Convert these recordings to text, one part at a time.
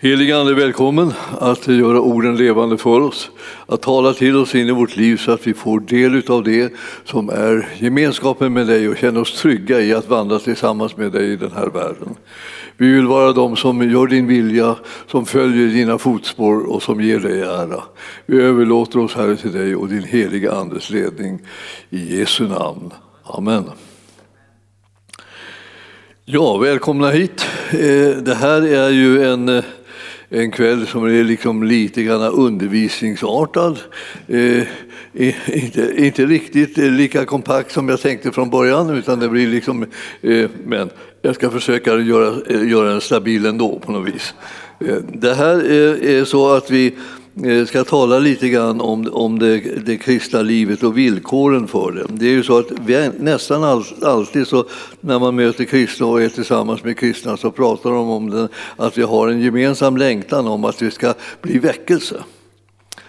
Helige Ande, välkommen att göra orden levande för oss, att tala till oss in i vårt liv så att vi får del av det som är gemenskapen med dig och känner oss trygga i att vandra tillsammans med dig i den här världen. Vi vill vara de som gör din vilja, som följer dina fotspår och som ger dig ära. Vi överlåter oss Herre till dig och din heliga Andes ledning. I Jesu namn. Amen. Ja, välkomna hit. Eh, det här är ju en eh, en kväll som är liksom lite grann undervisningsartad. Eh, inte, inte riktigt lika kompakt som jag tänkte från början, utan det blir liksom, eh, men jag ska försöka göra, eh, göra den stabil ändå på något vis. Eh, det här är, är så att vi Eh, jag ska tala lite grann om, om det, det kristna livet och villkoren för det. Det är ju så att vi nästan all, alltid så när man möter kristna och är tillsammans med kristna så pratar de om den, att vi har en gemensam längtan om att vi ska bli väckelse.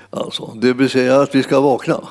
Alltså, det vill säga att vi ska vakna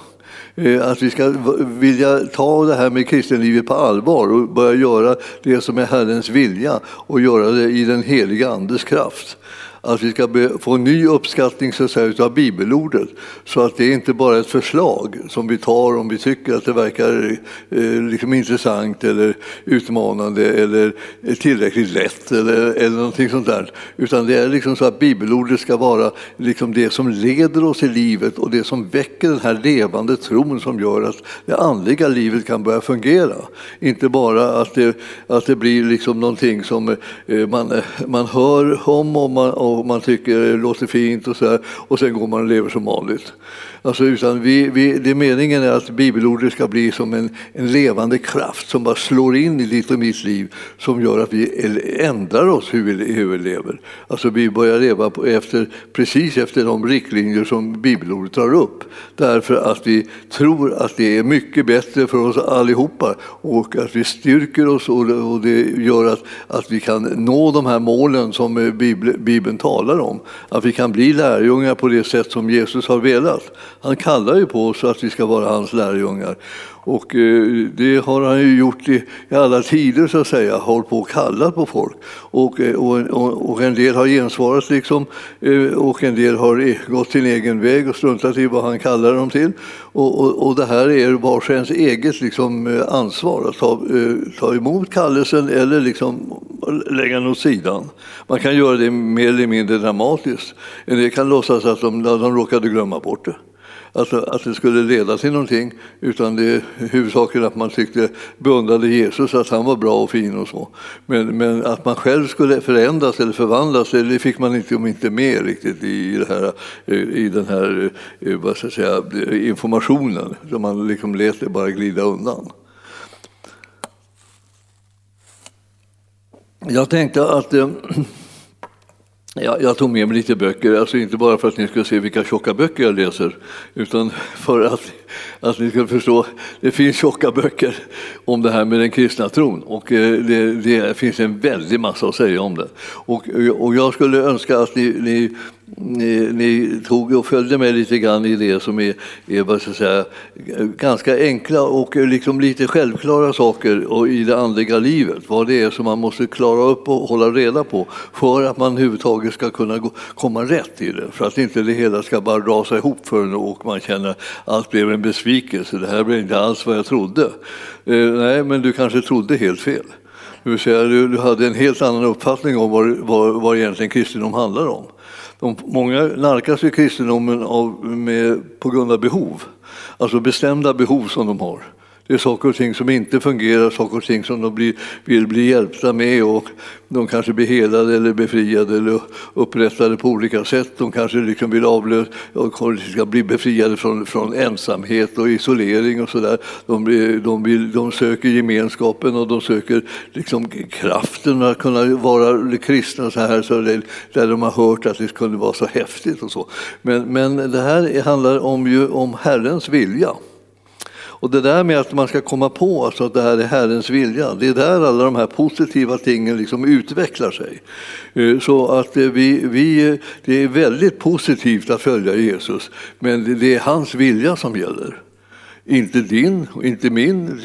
eh, att vi ska vilja ta det här med kristenlivet på allvar och börja göra det som är Herrens vilja och göra det i den heliga Andes kraft att vi ska få en ny uppskattning så att säga, av bibelordet så att det inte bara är ett förslag som vi tar om vi tycker att det verkar eh, liksom intressant eller utmanande eller tillräckligt lätt eller, eller någonting sånt där. Utan det är liksom så att bibelordet ska vara liksom det som leder oss i livet och det som väcker den här levande tron som gör att det andliga livet kan börja fungera. Inte bara att det, att det blir liksom någonting som eh, man, man hör om och man, och man tycker det låter fint och så här, och sen går man och lever som vanligt. Alltså, utan vi, vi, det meningen är att bibelordet ska bli som en, en levande kraft som bara slår in i ditt och mitt liv som gör att vi ändrar oss hur vi, hur vi lever. Alltså vi börjar leva efter, precis efter de riktlinjer som bibelordet drar upp. Därför att vi tror att det är mycket bättre för oss allihopa och att vi styrker oss och det gör att, att vi kan nå de här målen som eh, Bibeln talar om. Att vi kan bli lärjungar på det sätt som Jesus har velat. Han kallar ju på oss att vi ska vara hans lärjungar. Och eh, det har han ju gjort i, alla tider, så att säga, hållit på och kallat på folk. Eh, och, och, och en del har gensvarat, liksom, eh, och en del har gått sin egen väg och struntat i vad han kallar dem till. Och, och, och det här är vars ens eget liksom, ansvar, att ta, ta emot kallelsen eller liksom lägga den åt sidan. Man kan göra det mer eller mindre dramatiskt. En del kan låtsas att de, de råkade glömma bort det alltså, att det skulle leda till någonting, utan det är huvudsaken att man tyckte beundrade Jesus, att han var bra och fin och så. Men, men att man själv skulle förändras eller förvandlas, det fick man inte, om inte med riktigt i, det här, i den här eh, vad ska jag säga, informationen, så man liksom lät det bara glida undan. Jag tänkte att eh, jag, jag tog med mig lite böcker, alltså inte bara för att ni ska se vilka tjocka böcker jag läser, utan för att, att ni ska förstå, det finns tjocka böcker om det här med den kristna tron och eh, det, det finns en väldig massa att säga om det. Och, och jag skulle önska att ni, ni ni, ni, tog och följde med lite grann i det som är, är så säga, ganska enkla och liksom lite självklara saker och i det andliga livet. Vad det är som man måste klara upp och hålla reda på för att man överhuvudtaget ska kunna gå, komma rätt i det. För att inte det hela ska bara rasa ihop för en och man känner att allt blev en besvikelse. Det här blev inte alls vad jag trodde. Eh, nej, men du kanske trodde helt fel. Det vill säga, du, du hade en helt annan uppfattning om vad, vad, vad egentligen kristendom handlar om. De, många nalkas ju kristendomen av, med, på grund av behov, alltså bestämda behov som de har. Det är saker och ting som inte fungerar, saker och ting som de blir, vill bli hjälpta med och de kanske blir helade eller befriade eller upprättade på olika sätt. De kanske liksom vill avlösa och ska bli befriade från, från ensamhet och isolering och sådär. De, de, de söker gemenskapen och de söker liksom kraften att kunna vara kristna så här, så det, där de har hört att det kunde vara så häftigt och så. Men, men det här handlar om, ju, om Herrens vilja. Och det där med att man ska komma på alltså att det här är Herrens vilja, det är där alla de här positiva tingen liksom utvecklar sig. Eh, så att eh, vi, vi, eh, det är väldigt positivt att följa Jesus, men det är hans vilja som gäller. Inte din, inte min,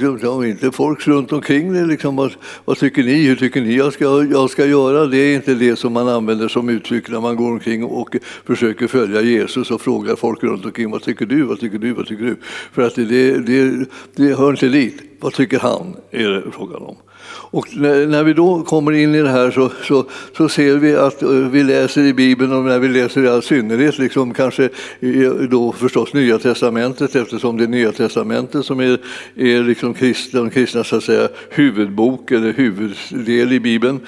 inte folks runt omkring dig. Liksom, vad, vad, tycker ni? Hur tycker ni jag ska, jag ska göra? Det är inte det som man använder som uttryck när man går omkring och försöker följa Jesus och frågar folk runt omkring vad tycker du, vad tycker du, vad tycker du? För att det, det, det hör inte dit. Vad tycker han? är det frågan om. Och när vi då kommer in i det här så, så, så ser vi att eh, vi läser i Bibeln, och när vi läser i all synnerhet, liksom kanske då förstås Nya Testamentet eftersom det är Nya Testamentet som är, är liksom kristna, kristna så att säga, huvudbok eller huvuddel i Bibeln.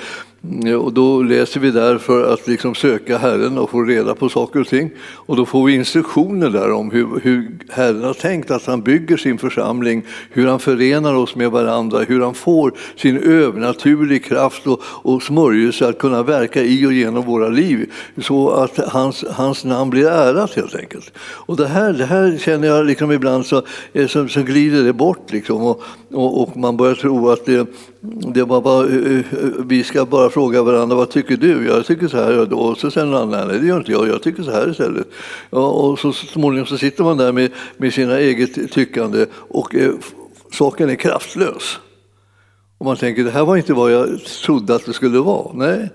Och då läser vi där för att liksom söka Herren och få reda på saker och ting. Och då får vi instruktioner där om hur, hur Herren har tänkt att han bygger sin församling, hur han förenar oss med varandra, hur han får sin övernaturlig kraft och, och smörjelse att kunna verka i och genom våra liv så att hans, hans namn blir ärat helt enkelt. Och det här, det här känner jag liksom ibland så, så, så glider det bort liksom och, och, och man börjar tro att det, det var bara, eh, eh, vi ska bara fråga varandra vad tycker du? Jag tycker så här. Och så säger någon annan, nej det gör inte jag, jag tycker så här istället. Ja, och så småningom så sitter man där med, med sina eget tyckande och eh, saken är kraftlös. Och man tänker, det här var inte vad jag trodde att det skulle vara. Nej,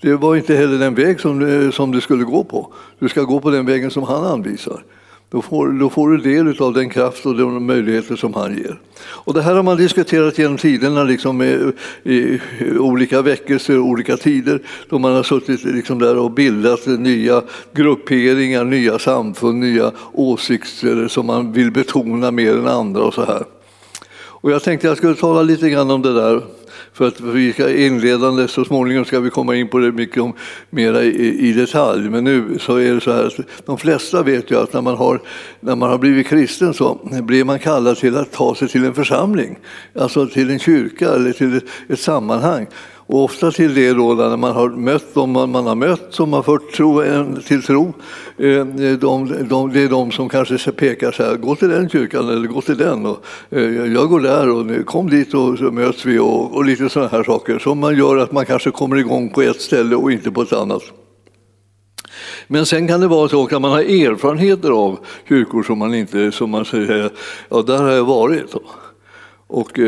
det var inte heller den väg som, eh, som du skulle gå på. Du ska gå på den vägen som han anvisar. Då får, då får du del av den kraft och de möjligheter som han ger. Och det här har man diskuterat genom tiderna, liksom med, i, olika väckelser, olika tider, då man har suttit liksom där och bildat nya grupperingar, nya samfund, nya åsikter som man vill betona mer än andra och så här. Och jag tänkte jag skulle tala lite grann om det där för att vi ska inledande, så småningom ska vi komma in på det mycket om, mera i, i detalj. Men nu så är det så här att de flesta vet ju att när man har, när man har blivit kristen så blir man kallad till att ta sig till en församling, alltså till en kyrka eller till ett, ett sammanhang. Och ofta till det då när man har mött de man, man har mött som har fört tro, eh, till tro. Eh, de, de, det är de som kanske pekar så här, gå till den kyrkan eller gå till den. Och, eh, jag går där och kom dit och så möts vi och, och lite sådana här saker som man gör att man kanske kommer igång på ett ställe och inte på ett annat. Men sen kan det vara så att man har erfarenheter av kyrkor som man inte, som man säger, ja där har jag varit. Och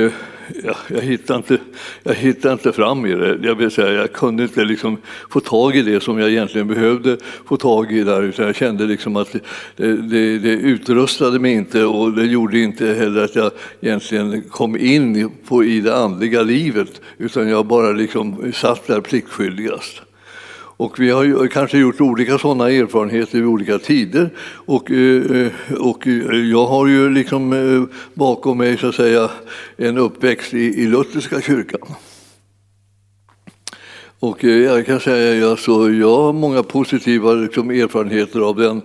jag, jag, hittade inte, jag hittade inte fram i det. Jag, vill säga, jag kunde inte liksom få tag i det som jag egentligen behövde få tag i där. Utan jag kände liksom att det, det, det utrustade mig inte och det gjorde inte heller att jag egentligen kom in på, i det andliga livet. Utan jag bara liksom satt där pliktskyldigast. Och vi har kanske gjort olika sådana erfarenheter vid olika tider. Och, eh, eh, och eh, jag har ju liksom bakom mig så att säga en uppväxt i, i lutherska kyrkan. Och jag kan säga att alltså, jag har många positiva liksom, erfarenheter av den.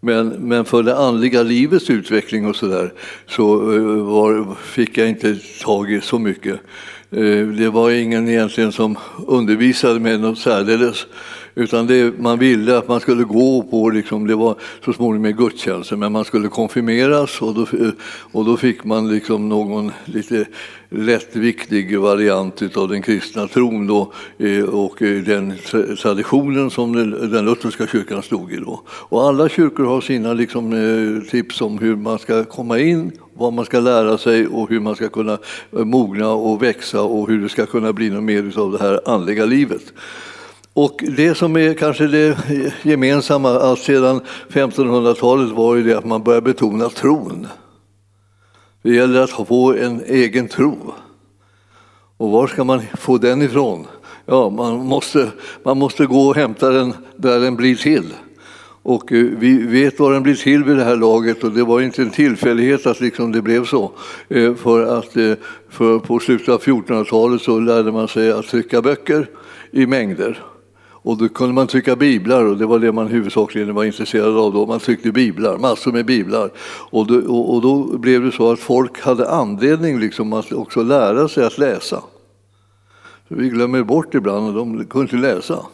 Men, men för det andliga livets utveckling och så där så var, fick jag inte tag i så mycket. Eh, det var ingen egentligen som undervisade mig något särdeles. Utan det, man ville att man skulle gå på, liksom, det var så småningom med gudstjänster, men man skulle konfirmeras och då, eh, och då fick man liksom någon lite lättviktig variant av den kristna tron då, eh, och den traditionen som den lutherska kyrkan stod i. Då. Och alla kyrkor har sina liksom, tips om hur man ska komma in vad man ska lära sig och hur man ska kunna eh, mogna och växa och hur det ska kunna bli något mer av det här andliga livet. Och det som är kanske det gemensamma allt sedan 1500-talet var ju det att man började betona tron. Det gäller att få en egen tro. Och var ska man få den ifrån? Ja, man måste, man måste gå och hämta den där den blir till. Och eh, vi vet vad den blir till vid det här laget och det var inte en tillfällighet att liksom det blev så. Eh, för att eh, för på slutet av 1400-talet så lärde man sig att trycka böcker i mängder. Och då kunde man trycka biblar och det var det man huvudsakligen var intresserad av då. Man tryckte biblar, massor med biblar. Och då, och då blev det så att folk hade anledning liksom att också lära sig att läsa. Så vi glömmer bort ibland att de kunde inte läsa.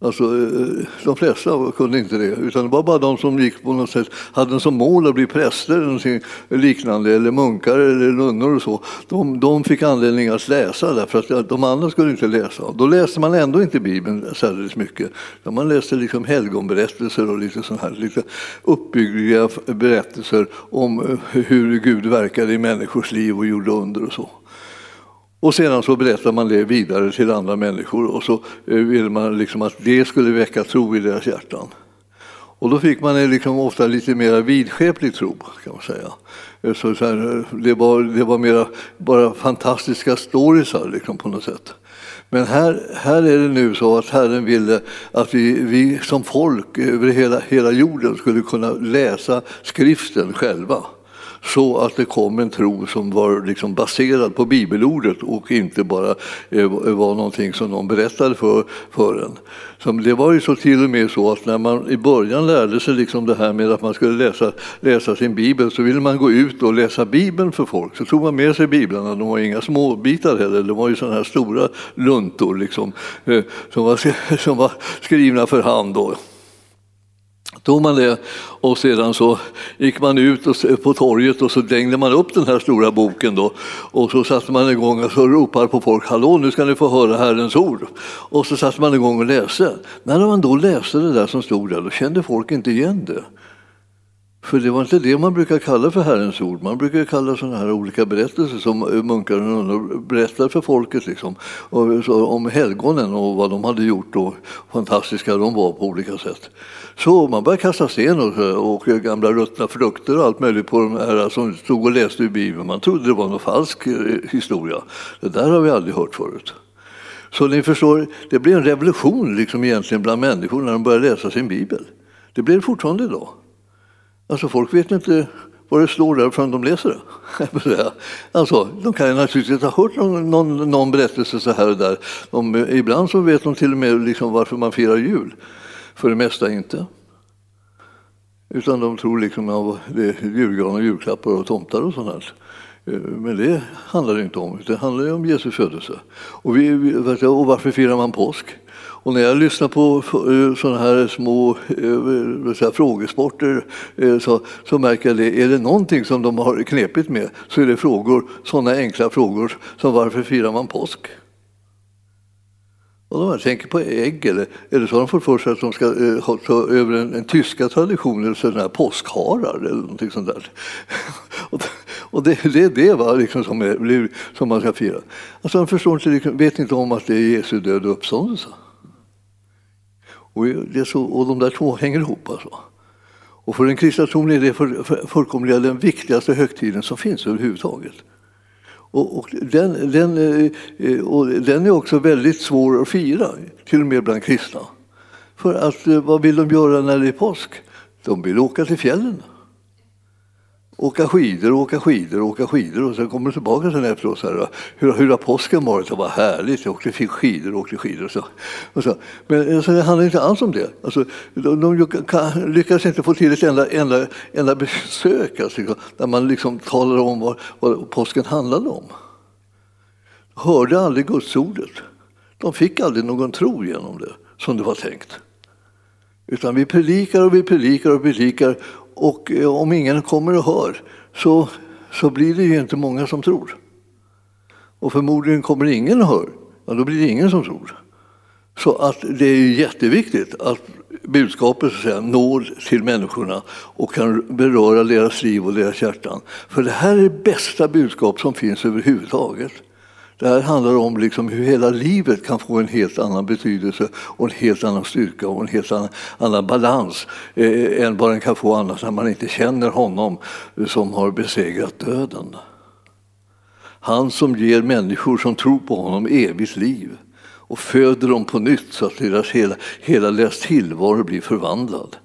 Alltså, eh, de flesta kunde inte det, utan det var bara de som gick på något sätt, hade som mål att bli präster eller liknande, eller munkar eller nunnor och så. De, de fick anledning att läsa därför att de andra skulle inte läsa. Då läste man ändå inte Bibeln särskilt mycket. Man läste liksom helgonberättelser och lite sån här, lite uppbyggliga berättelser om eh, hur Gud verkade i människors liv och gjorde under och så. Och sedan så berättar man det vidare till andra människor och så eh, vill man liksom att det skulle väcka tro i deras hjärtan. Och då fick man liksom ofta lite mer vidskeplig tro, kan man säga. Eh, så, så här, det, var, det var mera bara fantastiska storiesar liksom, på något sätt. Men här, här är det nu så att Herren ville att vi, vi som folk över hela, hela jorden skulle kunna läsa skriften själva så att det kom en tro som var liksom baserad på bibelordet och inte bara eh, var någonting som någon berättade för, för en. Så det var ju så till och med så att när man i början lärde sig liksom det här med att man skulle läsa, läsa sin bibel så ville man gå ut och läsa bibeln för folk. Så tog man med sig biblarna, de var inga småbitar heller, de var ju sådana här stora luntor liksom, eh, som, var, som var skrivna för hand. Då tog man det och sedan så gick man ut på torget och så dängde man upp den här stora boken då och så satte man igång och så ropade på folk Hallå nu ska ni få höra Herrens ord. Och så satte man igång och läste. När man då läste det där som stod där då kände folk inte igen det. För det var inte det man brukar kalla för Herrens ord. Man brukar kalla sådana här olika berättelser som eh, munkar och nunnor berättar för folket liksom, eh, om helgonen och vad de hade gjort och fantastiska de var på olika sätt. Så man började kasta sten och, eh, och gamla ruttna frukter och allt möjligt på de här som stod och läste i Bibeln. Man trodde det var någon falsk historia. Det där har vi aldrig hört förut. Så ni förstår, det blev en revolution liksom egentligen bland människor när de började läsa sin bibel. Det blir det fortfarande idag. Alltså folk vet inte vad det står där förrän de läser det. Alltså, de kan ju naturligtvis ha hört någon, någon, någon berättelse så här och där. De, ibland så vet de till och med liksom varför man firar jul. För det mesta inte. Utan de tror liksom att det är julgran och julklappar och tomtar och sånt. Här. Eh, men det handlar det inte om, det handlar om Jesu födelse. Och, vi, och varför firar man påsk? Och när jag lyssnar på eh, sådana här små eh, så här frågesporter eh, så, så märker jag det. Är det någonting som de har knepigt med så är det frågor, sådana enkla frågor som varför firar man påsk? Och de tänker på ägg, eller, eller så har de fått för sig att de ska eh, ta över en, en tyska traditionen, sådana här påskharar eller någonting sånt där. och, och det, det, är det va, liksom, som, är, som man ska fira. Alltså, de förstår inte, liksom, vet inte om att det är Jesu död och uppståndelse. Och, det så, och de där två hänger ihop. Alltså. Och för den kristna tron är det för, för, fullkomligen den viktigaste högtiden som finns överhuvudtaget. Och, och, den, den, eh, och den är också väldigt svår att fira, till och med bland kristna. För att eh, vad vill de göra när det är påsk? De vill åka till fjällen. Åka skidor, åka skidor, åka skidor och sen kommer du tillbaka sen efteråt. Så här, hur, hur har påsken varit? Det var härligt, jag åkte skidor, åkte skidor. Och så. Och så. Men alltså, det handlar inte alls om det. Alltså, de, de kan, lyckas inte få till ett enda, enda, enda besök alltså, där man liksom talar om vad, vad påsken handlade om. De hörde aldrig gudsordet. De fick aldrig någon tro genom det, som det var tänkt. Utan vi predikar och vi predikar och predikar och eh, om ingen kommer och hör så, så blir det ju inte många som tror. Och förmodligen kommer ingen och hör, ja, då blir det ingen som tror. Så att det är ju jätteviktigt att budskapet så att säga, når till människorna och kan beröra deras liv och deras hjärtan. För det här är det bästa budskap som finns överhuvudtaget. Det här handlar om liksom hur hela livet kan få en helt annan betydelse och en helt annan styrka och en helt annan, annan balans eh, än vad den kan få annars när man inte känner honom som har besegrat döden. Han som ger människor som tror på honom evigt liv och föder dem på nytt så att deras hela, hela deras tillvaro blir förvandlad.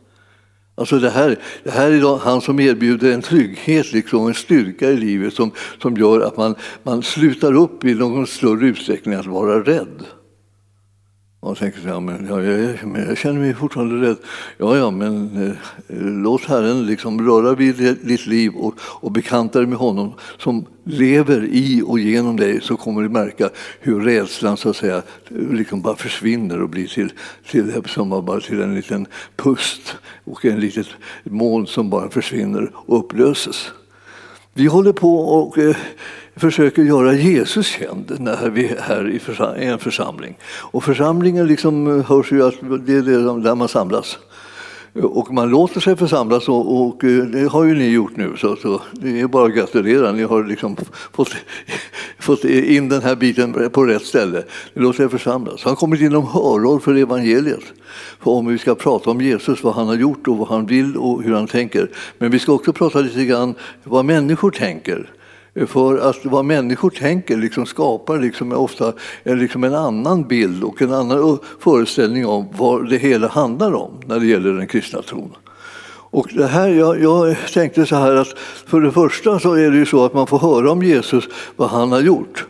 Alltså det här, det här är han som erbjuder en trygghet, liksom, en styrka i livet som, som gör att man, man slutar upp i någon större utsträckning att vara rädd. Man tänker så här, men, ja, jag, men jag känner mig fortfarande rädd. Ja, ja, men eh, låt Herren liksom röra vid ditt liv och, och bekanta dig med honom som lever i och genom dig så kommer du märka hur rädslan så att säga liksom bara försvinner och blir till, till, som bara till en liten pust och en litet moln som bara försvinner och upplöses. Vi håller på och eh, försöker göra Jesus känd när vi är här i en församling. Och församlingen liksom eh, hörs ju att det är där man samlas. Och man låter sig församlas och, och, eh, det har ju ni gjort nu så, så det är bara att gratulera. Ni har liksom fått, fått in den här biten på rätt ställe. Ni låter er församlas. Han har kommit inom hörhåll för evangeliet. För om vi ska prata om Jesus, vad han har gjort och vad han vill och hur han tänker. Men vi ska också prata lite grann vad människor tänker. För att vad människor tänker liksom skapar liksom ofta en, liksom en annan bild och en annan föreställning om vad det hela handlar om när det gäller den kristna tron. Och det här, jag, jag tänkte så här att för det första så är det ju så att man får höra om Jesus, vad han har gjort.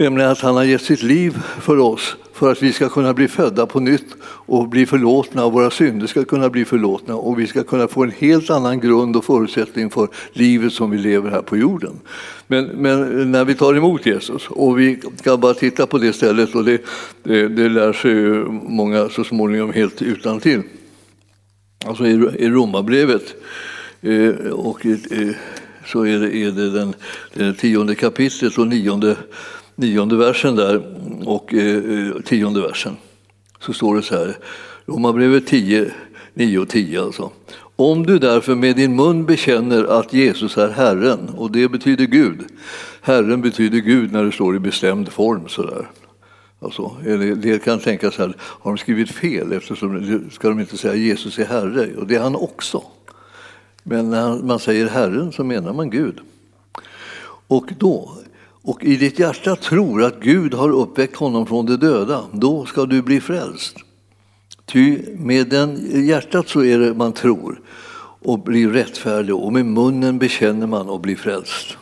Nämligen att han har gett sitt liv för oss för att vi ska kunna bli födda på nytt och bli förlåtna och våra synder ska kunna bli förlåtna och vi ska kunna få en helt annan grund och förutsättning för livet som vi lever här på jorden. Men, men när vi tar emot Jesus och vi kan bara titta på det stället och det, det, det lär sig ju många så småningom helt utan till. Alltså i, i Romarbrevet eh, och eh, så är det, är det den, det tionde kapitlet och nionde nionde versen där och eh, eh, tionde versen så står det så här, Romarbrevet 10, 9 och 10 alltså. Om du därför med din mun bekänner att Jesus är Herren, och det betyder Gud. Herren betyder Gud när det står i bestämd form sådär. Alltså, det kan tänkas här, har de skrivit fel eftersom ska de inte säga Jesus är Herre, och det är han också. Men när man säger Herren så menar man Gud. Och då och i ditt hjärta tror att Gud har uppväckt honom från de döda, då ska du bli frälst. Ty med den hjärtat så är det man tror och blir rättfärdig och med munnen bekänner man och blir frälst.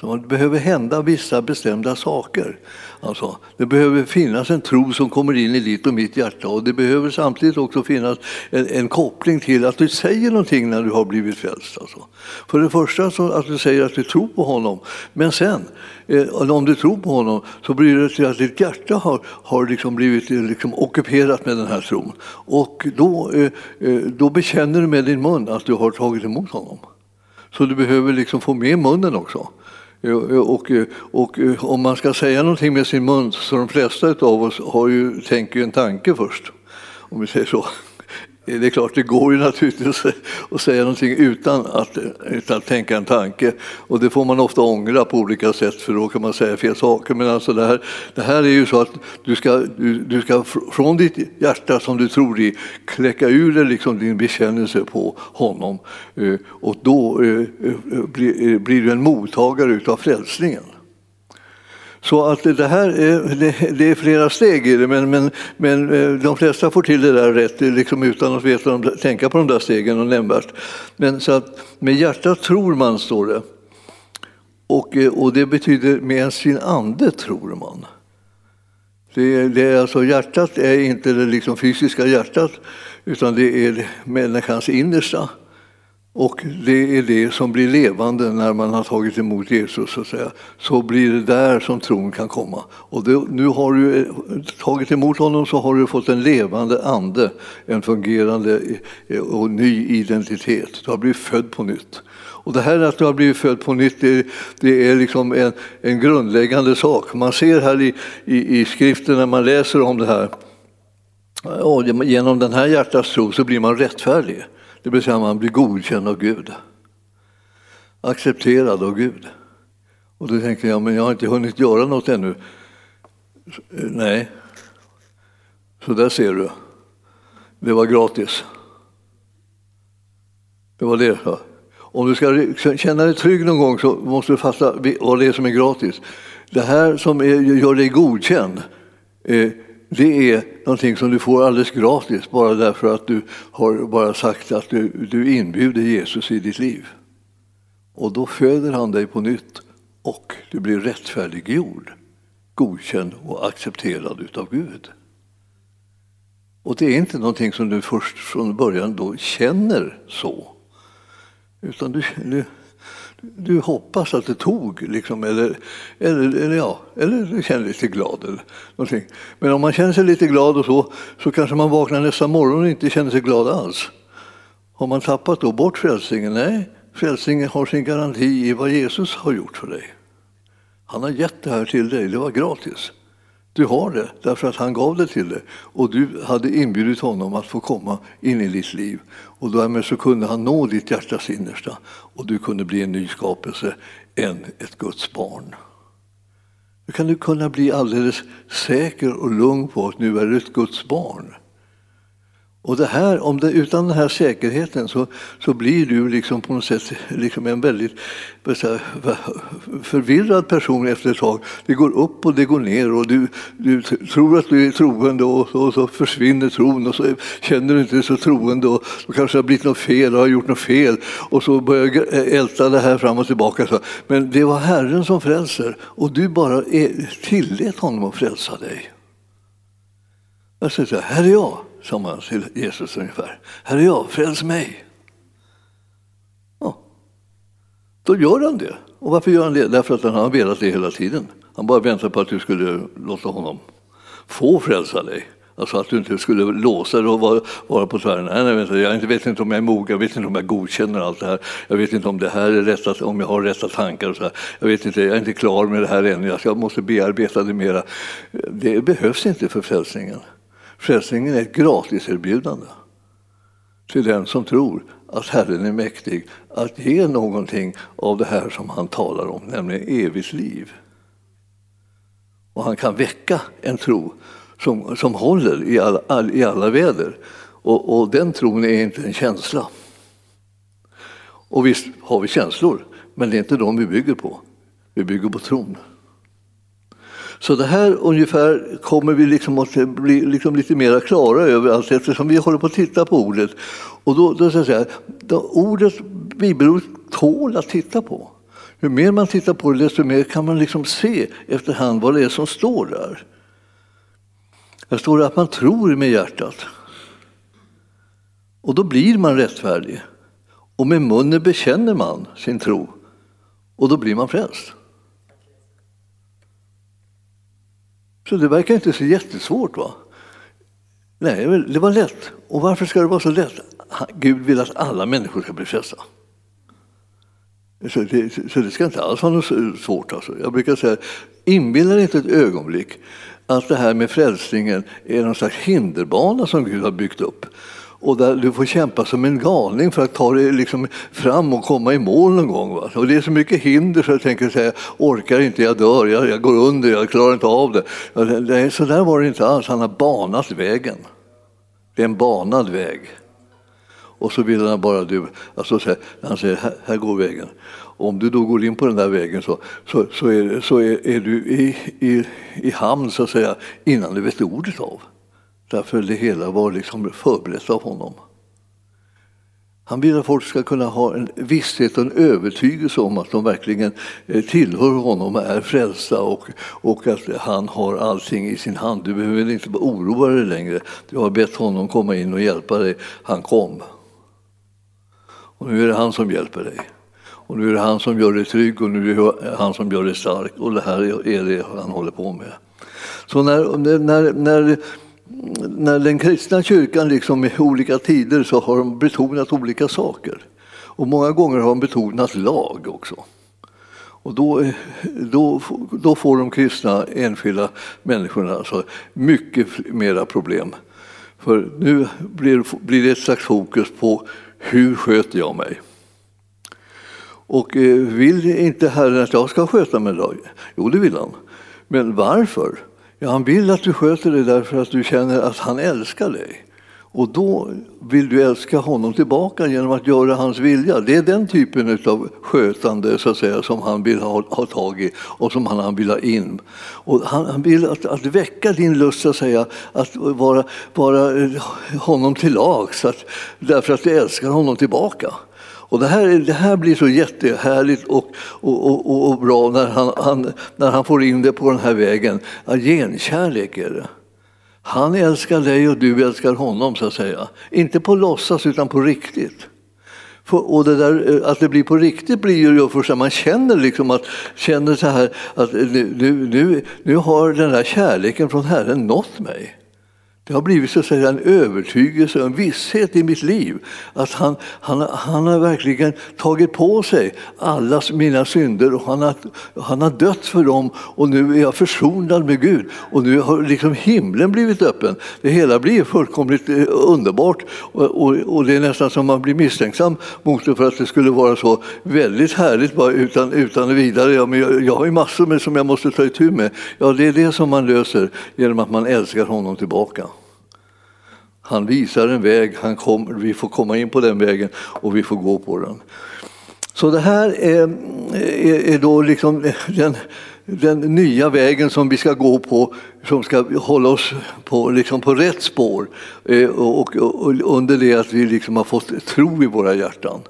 Så det behöver hända vissa bestämda saker. Alltså, det behöver finnas en tro som kommer in i ditt och mitt hjärta och det behöver samtidigt också finnas en, en koppling till att du säger någonting när du har blivit frälst. Alltså. För det första så att du säger att du tror på honom, men sen eh, om du tror på honom så blir det till att ditt hjärta har, har liksom blivit eh, liksom ockuperat med den här tron. Och då, eh, då bekänner du med din mun att du har tagit emot honom. Så du behöver liksom få med munnen också. Och, eh, och, eh, om man ska säga någonting med sin mun så de flesta av oss har ju, tänker ju en tanke först, om vi säger så. Eh, det är klart, det går ju naturligtvis att säga någonting utan att, utan att tänka en tanke. Och det får man ofta ångra på olika sätt för då kan man säga fel saker. Men alltså det, här, det här är ju så att du ska, du, du ska från ditt hjärta som du tror i kläcka ur dig liksom din bekännelse på honom. Eh, och då eh, blir du en mottagare utav frälsningen. Så att det här är, det, är flera steg i det, men, men, men eh, de flesta får till det där rätt eh, liksom utan att veta tänka på de där stegen och nämnvärt. Men så att med hjärtat tror man, står det. Och, eh, och det betyder med sin ande tror man. Det, det är alltså, hjärtat är inte det liksom fysiska hjärtat, utan det är människans innersta. Och det är det som blir levande när man har tagit emot Jesus. Så, att säga. så blir det där som tron kan komma. Och det, nu har du eh, tagit emot honom så har du fått en levande ande, en fungerande eh, och ny identitet. Du har blivit född på nytt. Och det här att du har blivit född på nytt, det, det är liksom en, en, grundläggande sak. Man ser här i, i, i skriften när man läser om det här, och genom den här hjärtats tro så blir man rättfärdig. Det vill säga man blir godkänd av Gud. Accepterad av Gud. Och då tänker jag, men jag har inte hunnit göra något ännu. Nej, så där ser du. Det var gratis. Det var det. Om du ska känna dig trygg någon gång så måste du fatta vad det är som är gratis. Det här som är, gör dig godkänd, det är någonting som du får alldeles gratis bara därför att du har bara sagt att du, du inbjuder Jesus i ditt liv. Och då föder han dig på nytt och du blir rättfärdiggjord, godkänd och accepterad utav Gud. Och det är inte någonting som du först från början då känner så. Utan du, du, du hoppas att det tog, liksom, eller, eller, eller, ja, eller du känner dig lite glad. Eller någonting. Men om man känner sig lite glad och så, så kanske man vaknar nästa morgon och inte känner sig glad alls. Har man tappat då bort frälsningen? Nej, frälsningen har sin garanti i vad Jesus har gjort för dig. Han har gett det här till dig, det var gratis. Du har det därför att han gav det till dig och du hade inbjudit honom att få komma in i ditt liv. Och därmed så kunde han nå ditt hjärtas innersta och du kunde bli en ny skapelse, än ett Guds barn. Då kan du kunna bli alldeles säker och lugn på att nu är du ett Guds barn. Och det här, om det, utan den här säkerheten så, så blir du liksom på något sätt liksom en väldigt säga, förvirrad person efter ett tag. Det går upp och det går ner och du, du tror att du är troende och, och så försvinner tron och så känner du inte dig så troende och då kanske det har blivit något fel och har gjort något fel och så börjar du älta det här fram och tillbaka. Men det var Herren som frälser och du bara tillät honom att frälsa dig. Jag säger så här, här är jag sa man till Jesus ungefär. Här är jag, fräls mig. Ja. Då gör han det. Och varför gör han det? Därför att han har velat det hela tiden. Han bara väntar på att du skulle låta honom få frälsa dig. Alltså att du inte skulle låsa dig och vara, vara på tvären. Nej, nej, vänta, jag vet inte om jag är mogen, jag vet inte om jag godkänner allt det här. Jag vet inte om det här är rätt, om jag har rätta tankar. Och så här. Jag vet inte, jag är inte klar med det här ännu. Jag måste bearbeta det mera. Det behövs inte för frälsningen. Frälsningen är ett gratiserbjudande till den som tror att Herren är mäktig att ge någonting av det här som han talar om, nämligen evigt liv. Och han kan väcka en tro som, som håller i alla, all, i alla väder. Och, och den tron är inte en känsla. Och visst har vi känslor, men det är inte de vi bygger på. Vi bygger på tron. Så det här ungefär kommer vi liksom att bli liksom lite mer klara över allt eftersom vi håller på att titta på ordet. Och då, då, jag säga, då ordet bibelordet tål att titta på. Ju mer man tittar på det, desto mer kan man liksom se efterhand vad det är som står där. Där står det att man tror med hjärtat. Och då blir man rättfärdig. Och med munnen bekänner man sin tro. Och då blir man frälst. Så det verkar inte så jättesvårt. va? Nej, det var lätt. Och varför ska det vara så lätt? Gud vill att alla människor ska bli frälsta. Så det, så det ska inte alls vara något svårt. Alltså. Jag brukar säga, inbilla dig inte ett ögonblick att det här med frälsningen är någon slags hinderbana som Gud har byggt upp och där du får kämpa som en galning för att ta dig liksom fram och komma i mål någon gång. Va? Och det är så mycket hinder så jag tänker säga, orkar inte, jag dör, jag, jag går under, jag klarar inte av det. det så där var det inte alls, han har banat vägen. Det är en banad väg. Och så vill han bara du, alltså han säger här, här går vägen. Och om du då går in på den där vägen så, så, så, är, så är, är du i, i, i hamn så att säga innan du vet ordet av. Därför det hela var liksom förberett av honom. Han vill att folk ska kunna ha en visshet och en övertygelse om att de verkligen eh, tillhör honom och är frälsta och, och att han har allting i sin hand. Du behöver inte vara oroad längre. Du har bett honom komma in och hjälpa dig. Han kom. Och nu är det han som hjälper dig. Och nu är det han som gör dig trygg och nu är det han som gör dig stark. Och det här är det han håller på med. Så när, när, när när den kristna kyrkan liksom i olika tider så har de betonat olika saker. Och många gånger har de betonat lag också. Och då, då, då får de kristna enskilda människorna alltså mycket mera problem. För nu blir, blir det ett slags fokus på hur sköter jag mig? Och eh, vill inte Herren att jag ska sköta mig då? Jo, det vill han. Men varför? Ja, han vill att du sköter dig därför att du känner att han älskar dig. Och då vill du älska honom tillbaka genom att göra hans vilja. Det är den typen av skötande så att säga, som han vill ha, ha tag i och som han, han vill ha in. Och han, han vill att, att väcka din lust så att, säga, att vara, vara honom till lags, därför att du älskar honom tillbaka. Och det, här, det här blir så jättehärligt och, och, och, och bra när han, han, när han får in det på den här vägen. Ja, genkärlek är det. Han älskar dig och du älskar honom, så att säga. Inte på låtsas, utan på riktigt. Och det där, eh, att det blir på riktigt blir ju först när man känner, liksom att, känner så här att eh, nu, nu, nu har den här kärleken från Herren nått mig. Det har blivit så att säga, en övertygelse och en visshet i mitt liv att han, han, han har verkligen tagit på sig alla mina synder och han har, han har dött för dem och nu är jag försonad med Gud och nu har liksom himlen blivit öppen. Det hela blir fullkomligt eh, underbart och, och, och det är nästan som man blir misstänksam mot det för att det skulle vara så väldigt härligt bara utan, utan vidare. Ja, men jag, jag har ju massor med som jag måste ta itu med. Ja, det är det som man löser genom att man älskar honom tillbaka. Han visar en väg, han kom, vi får komma in på den vägen och vi får gå på den. Så det här är, är, är då liksom den, den nya vägen som vi ska gå på, som ska hålla oss på, liksom på rätt spår eh, och, och, och under det att vi liksom har fått tro i våra hjärtan.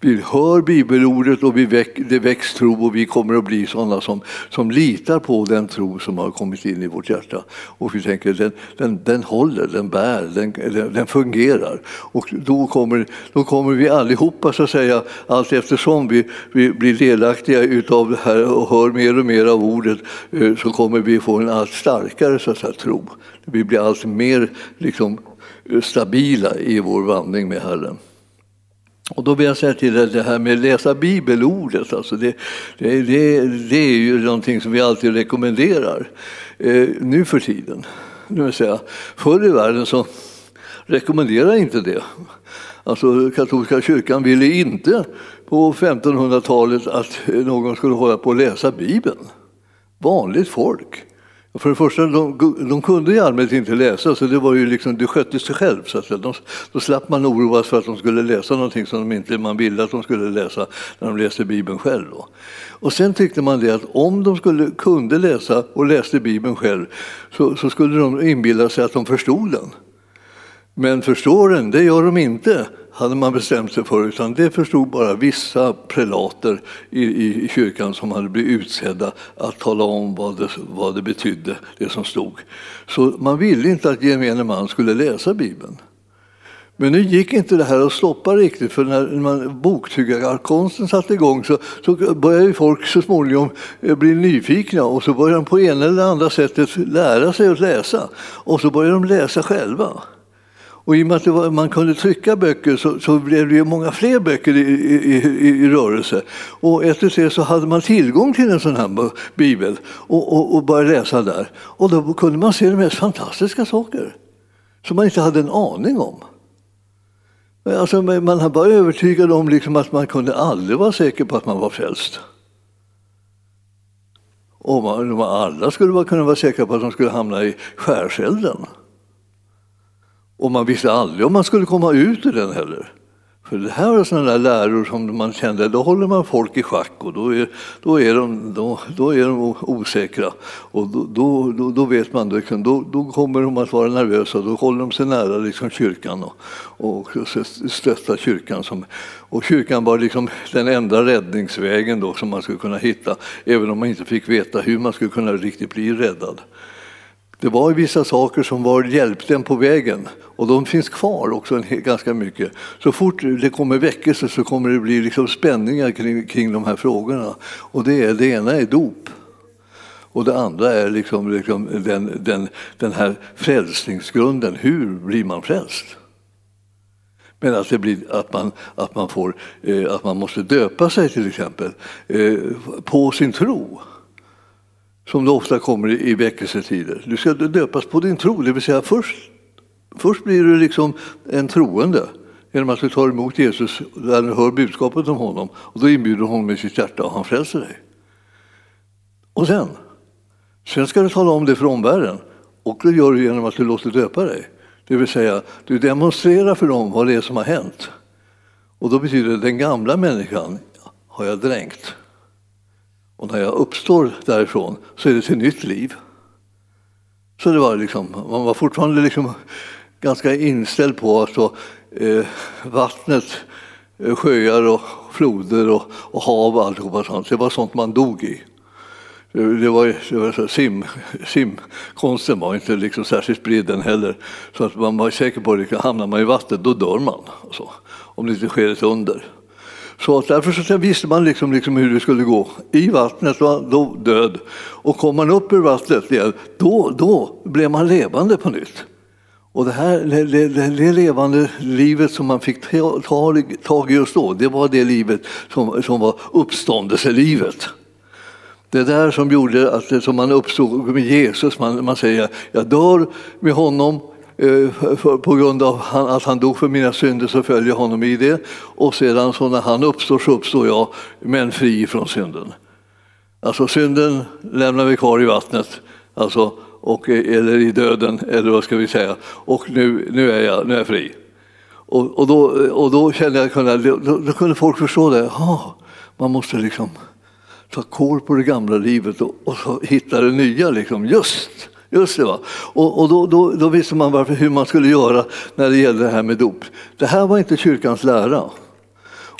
Vi hör bibelordet och vi väck, det väcks tro och vi kommer att bli sådana som, som litar på den tro som har kommit in i vårt hjärta. Och vi tänker den, den, den håller, den bär, den, den, den, fungerar. Och då kommer, då kommer vi allihopa, så att säga, allt eftersom vi, vi blir delaktiga utav det här och hör mer och mer av ordet eh, så kommer vi få en allt starkare så att säga, tro. Vi blir allt mer liksom, stabila i vår vandring med Herren. Och då vill jag säga till dig det här med att läsa bibelordet, alltså det, det, det, det är ju någonting som vi alltid rekommenderar eh, nu för tiden. Nu vill säga, förr i världen så rekommenderar inte det. Alltså katolska kyrkan ville inte på 1500-talet att någon skulle hålla på att läsa Bibeln. Vanligt folk. För det första, de, de kunde i allmänhet inte läsa, så det, var ju liksom, det skötte sig själv. Så att de, då slapp man oroas för att de skulle läsa någonting som de inte man ville att de skulle läsa när de läste Bibeln själv. Då. Och sen tyckte man det att om de skulle, kunde läsa och läste Bibeln själv så, så skulle de inbilla sig att de förstod den. Men förstår den, det gör de inte hade man bestämt sig för, utan det förstod bara vissa prelater i, i, kyrkan som hade blivit utsedda att tala om vad det, vad det betydde, det som stod. Så man ville inte att gemene man skulle läsa Bibeln. Men nu gick inte det här att stoppa riktigt, för när man, boktyggarkonsten satte igång så, så började folk så småningom eh, bli nyfikna och så började de på ena eller andra sättet lära sig att läsa. Och så började de läsa själva. Och i och med att var, man kunde trycka böcker så, så, blev det ju många fler böcker i, i, i, i rörelse. Och efter det så hade man tillgång till en sån här bibel och, och, och började läsa där. Och då kunde man se de mest fantastiska saker som man inte hade en aning om. Alltså, man var övertygad om liksom att man kunde aldrig vara säker på att man var frälst. Och man, alla skulle kunna vara säkra på att de skulle hamna i skärselden. Och man visste aldrig om man skulle komma ut ur den heller. För det här var sådana där läror som man kände, då håller man folk i schack och då är, då är, de, då, då är de osäkra. Och då, då, då vet man, då, då kommer de att vara nervösa, då håller de sig nära liksom kyrkan och, och stöttar kyrkan. Som, och kyrkan var liksom den enda räddningsvägen då som man skulle kunna hitta, även om man inte fick veta hur man skulle kunna riktigt bli räddad. Det var vissa saker som var hjälpte en på vägen och de finns kvar också ganska mycket. Så fort det kommer väckelse så kommer det bli liksom spänningar kring, kring de här frågorna. Och det, är, det ena är dop. Och det andra är liksom, liksom den, den, den här frälsningsgrunden. Hur blir man frälst? Men att, det blir, att, man, att, man får, eh, att man måste döpa sig till exempel eh, på sin tro som det ofta kommer i väckelsetider. Du ska döpas på din tro, det vill säga först, först blir du liksom en troende genom att du tar emot Jesus när du hör budskapet om honom och då inbjuder du honom i sitt hjärta och han frälser dig. Och sen, sen ska du tala om det för omvärlden och det gör du genom att du låter döpa dig. Det vill säga, du demonstrerar för dem vad det är som har hänt. Och då betyder det att den gamla människan har jag dränkt. Och när jag uppstår därifrån så är det till nytt liv. Så det var liksom, man var fortfarande liksom ganska inställd på att så, eh, vattnet, eh, sjöar och floder och, och hav och alltihopa sånt, det var sånt man dog i. det var, det var så sim, simkonsten var inte liksom särskilt spridd den heller. Så att man var säker på att hamnar man i vattnet då dör man. Alltså. Om det inte sker ett under. Så därför så visste man liksom, liksom hur det skulle gå. I vattnet var då död. Och kom man upp ur vattnet igen, då, då blev man levande på nytt. Och det här det, det, det levande livet som man fick tag i just då, det var det livet som, som var uppståndelselivet. Det där som gjorde att som man uppstod med Jesus, man, man säger jag dör med honom Eh, för, på grund av att han dog för mina synder så följer jag honom i det. Och sedan så när han uppstår så uppstår jag, men fri från synden. Alltså synden lämnar vi kvar i vattnet, alltså, och, eller i döden, eller vad ska vi säga. Och nu, nu, är, jag, nu är jag fri. Och, och, då, och då kände jag att då, då kunde folk förstå det. Ah, man måste liksom ta koll på det gamla livet och, och så hitta det nya. Liksom. Just, just det. Va? Och, och då, då, då, visste man varför, hur man skulle göra när det gällde det här med dop. Det här var inte kyrkans lära.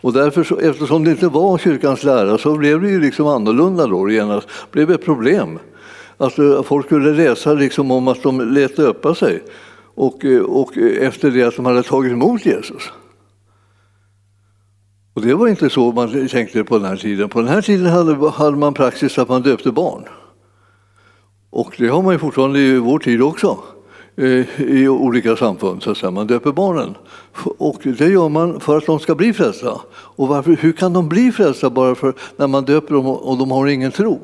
Och därför, så, eftersom det inte var kyrkans lära så blev det ju liksom annorlunda då genast. blev ett problem. Alltså, folk skulle läsa liksom om att de lät döpa sig och, eh, och eh, efter det att de hade tagit emot Jesus. Och det var inte så man tänkte på den här tiden. På den här tiden hade, hade man praxis att man döpte barn. Och det har man ju fortfarande i vår tid också eh, i olika samfund. Så att säga. Man döper barnen. Och det gör man för att de ska bli frälsta. Och varför, hur kan de bli frälsta bara för när man döper dem och de har ingen tro?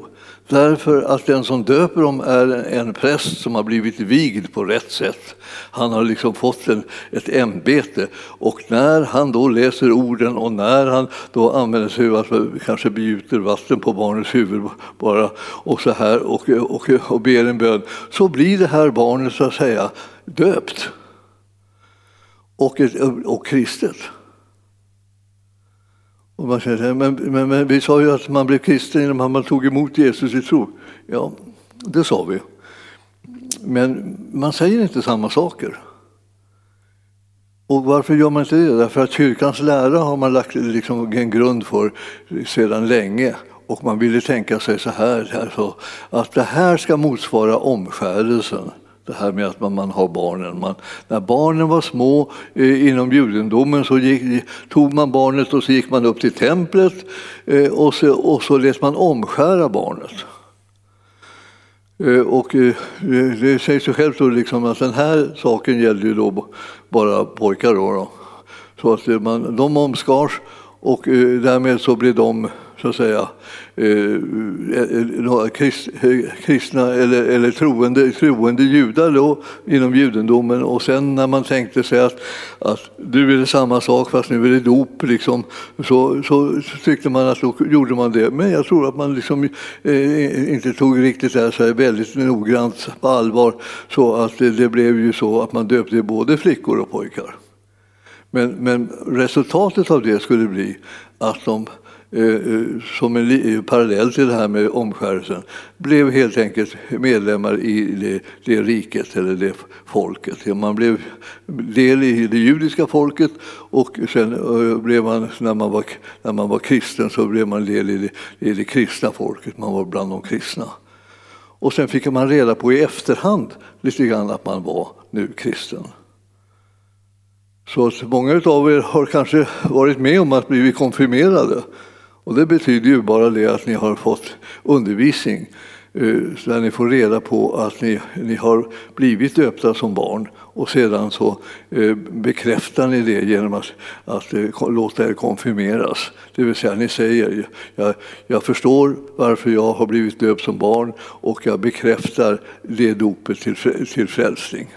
Därför att den som döper dem är en präst som har blivit vigd på rätt sätt. Han har liksom fått en, ett ämbete och när han då läser orden och när han då använder sig av att kanske begjuter vatten på barnets huvud bara och så här och, och, och ber en bön så blir det här barnet så att säga döpt och, och kristet. Och man säger, men, men, men, vi sa ju att man blev kristen genom att man tog emot Jesus i tro. Ja, det sa vi. Men man säger inte samma saker. Och varför gör man inte det? Därför att kyrkans lära har man lagt liksom en grund för sedan länge. Och man ville tänka sig så här, alltså, att det här ska motsvara omskärelsen det här med att man, man har barnen. Man, när barnen var små eh, inom judendomen så gick, tog man barnet och så gick man upp till templet eh, och, så, och så lät man omskära barnet. Eh, och eh, det säger sig självt då liksom att den här saken gällde ju då bara pojkar. Då, då. Så att eh, man, de omskars och eh, därmed så blev de så att säga, eh, eh, eh, eh, kristna eller, eller troende, troende judar då, inom judendomen. Och sen när man tänkte sig att, att nu är det samma sak fast nu är det dop, liksom, så, så tyckte man att då gjorde man det. Men jag tror att man liksom, eh, inte tog riktigt det här så här väldigt noggrant på allvar så att det, det blev ju så att man döpte både flickor och pojkar. Men, men resultatet av det skulle bli att de Eh, eh, som en eh, parallell till det här med omskärelsen, blev helt enkelt medlemmar i det, det riket eller det folket. Man blev del i det judiska folket och sen blev man, när man var, när man var kristen så blev man del i det, i det kristna folket, man var bland de kristna. Och sen fick man reda på i efterhand lite grann att man var nu kristen. Så att många av er har kanske varit med om att bli konfirmerade. Och det betyder ju bara det att ni har fått undervisning eh, där ni får reda på att ni, ni har blivit döpta som barn och sedan så eh, bekräftar ni det genom att, att eh, låta er konfirmeras. Det vill säga ni säger jag, jag förstår varför jag har blivit döpt som barn och jag bekräftar det dopet till, till frälsning.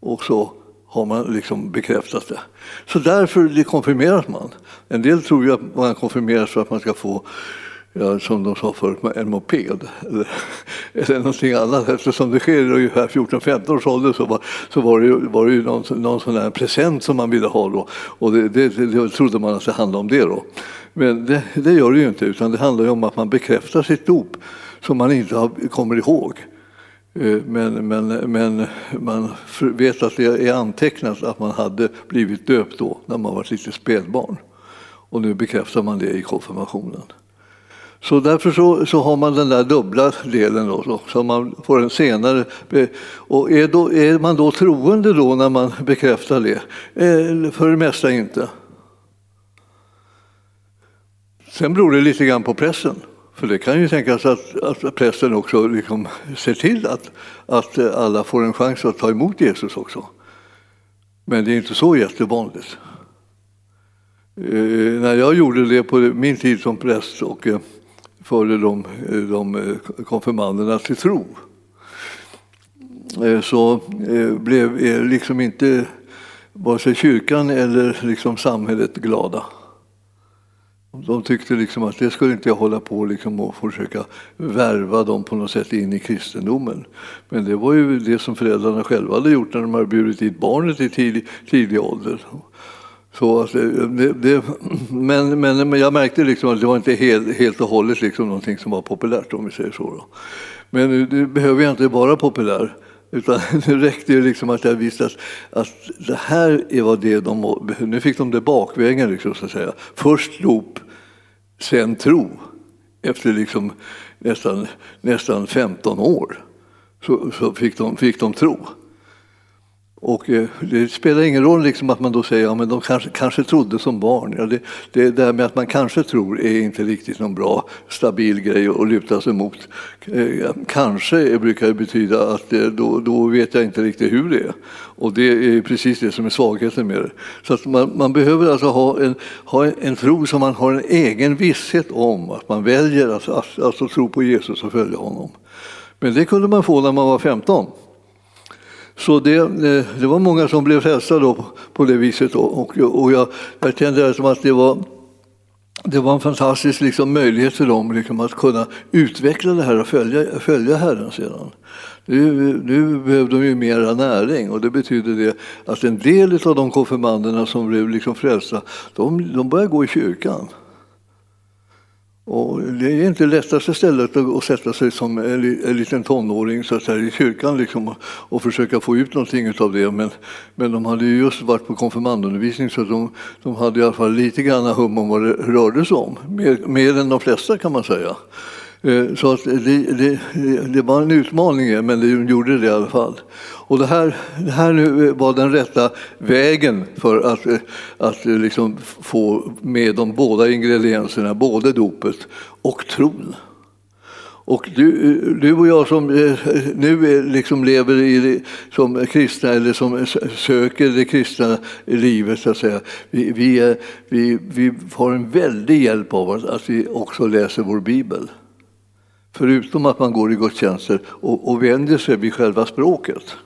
Och så har man liksom bekräftat det. Så därför konfirmeras man. En del tror ju att man konfirmeras för att man ska få ja, som de sa förut, en moped eller, eller någonting annat. Eftersom det sker i ungefär 14-15 års ålder så var, så var det ju, var det ju någon, någon sån där present som man ville ha då. Och det, det, det trodde man att det handlade om det då. Men det, det gör det ju inte, utan det handlar ju om att man bekräftar sitt dop som man inte har, kommer ihåg. Eh, men, men, men man vet att det är antecknat att man hade blivit döpt då, när man var lite litet spädbarn. Och nu bekräftar man det i konfirmationen. Så därför så, så har man den där dubbla delen då, så, man får en senare. Och är, då, är man då troende då när man bekräftar det? Eh, för det mesta inte. Sen beror det lite grann på pressen. För det kan ju tänkas att, att prästen också liksom ser till att, att alla får en chans att ta emot Jesus också. Men det är inte så jättevanligt. Eh, när jag gjorde det på min tid som präst och eh, förde de, eh, de eh, konfirmanderna till tro eh, så eh, blev eh, liksom inte vare sig kyrkan eller liksom samhället glada. De tyckte liksom att det skulle inte jag hålla på liksom och försöka värva dem på något sätt in i kristendomen. Men det var ju det som föräldrarna själva hade gjort när de hade bjudit dit barnet i tidig, tidig ålder. Så att det, det, men, men, men jag märkte liksom att det var inte helt, helt och hållet liksom någonting som var populärt om vi säger så. Då. Men nu behöver jag inte vara populär. Utan det räckte ju liksom att jag visste att, att det här är vad det de Nu fick de det bakvägen, liksom, så att säga. Först dop, sen tro. Efter liksom nästan, nästan 15 år så, så fick, de, fick de tro. Och eh, det spelar ingen roll liksom att man då säger att ja, de kanske, kanske trodde som barn. Ja, det, det där med att man kanske tror är inte riktigt någon bra, stabil grej att luta sig mot. Eh, kanske brukar det betyda att eh, då, då vet jag inte riktigt hur det är. Och det är precis det som är svagheten med det. Så att man, man behöver alltså ha en, ha en, en tro som man har en egen visshet om, att man väljer att alltså, alltså tro på Jesus och följa honom. Men det kunde man få när man var 15. Så det, eh, det var många som blev frälsta då på det viset. Då. Och, och jag, jag kände det som att det var, det var en fantastisk liksom, möjlighet för dem liksom, att kunna utveckla det här och följa, följa Herren sedan. Nu, nu behövde de ju mera näring och det betyder det att en del av de konfirmanderna som blev liksom frälsta, de, de började gå i kyrkan. Och det är inte lättaste stället att sätta sig som en liten tonåring så att säga, i kyrkan liksom, och försöka få ut någonting av det. Men, men de hade ju just varit på konfirmandundervisning så de, de hade i alla fall lite grann hum om vad det rörde sig om. Mer, mer än de flesta kan man säga. Eh, så att det, det, det var en utmaning, eh, men de gjorde det i alla fall. Och det här, det här nu eh, var den rätta vägen för att, att liksom få med de båda ingredienserna, både dopet och tron. Och du, du och jag som nu liksom lever i, som kristna eller som söker det kristna livet, så att säga, vi, vi, vi, vi har en väldig hjälp av att vi också läser vår bibel. Förutom att man går i gudstjänster och, och vänder sig vid själva språket.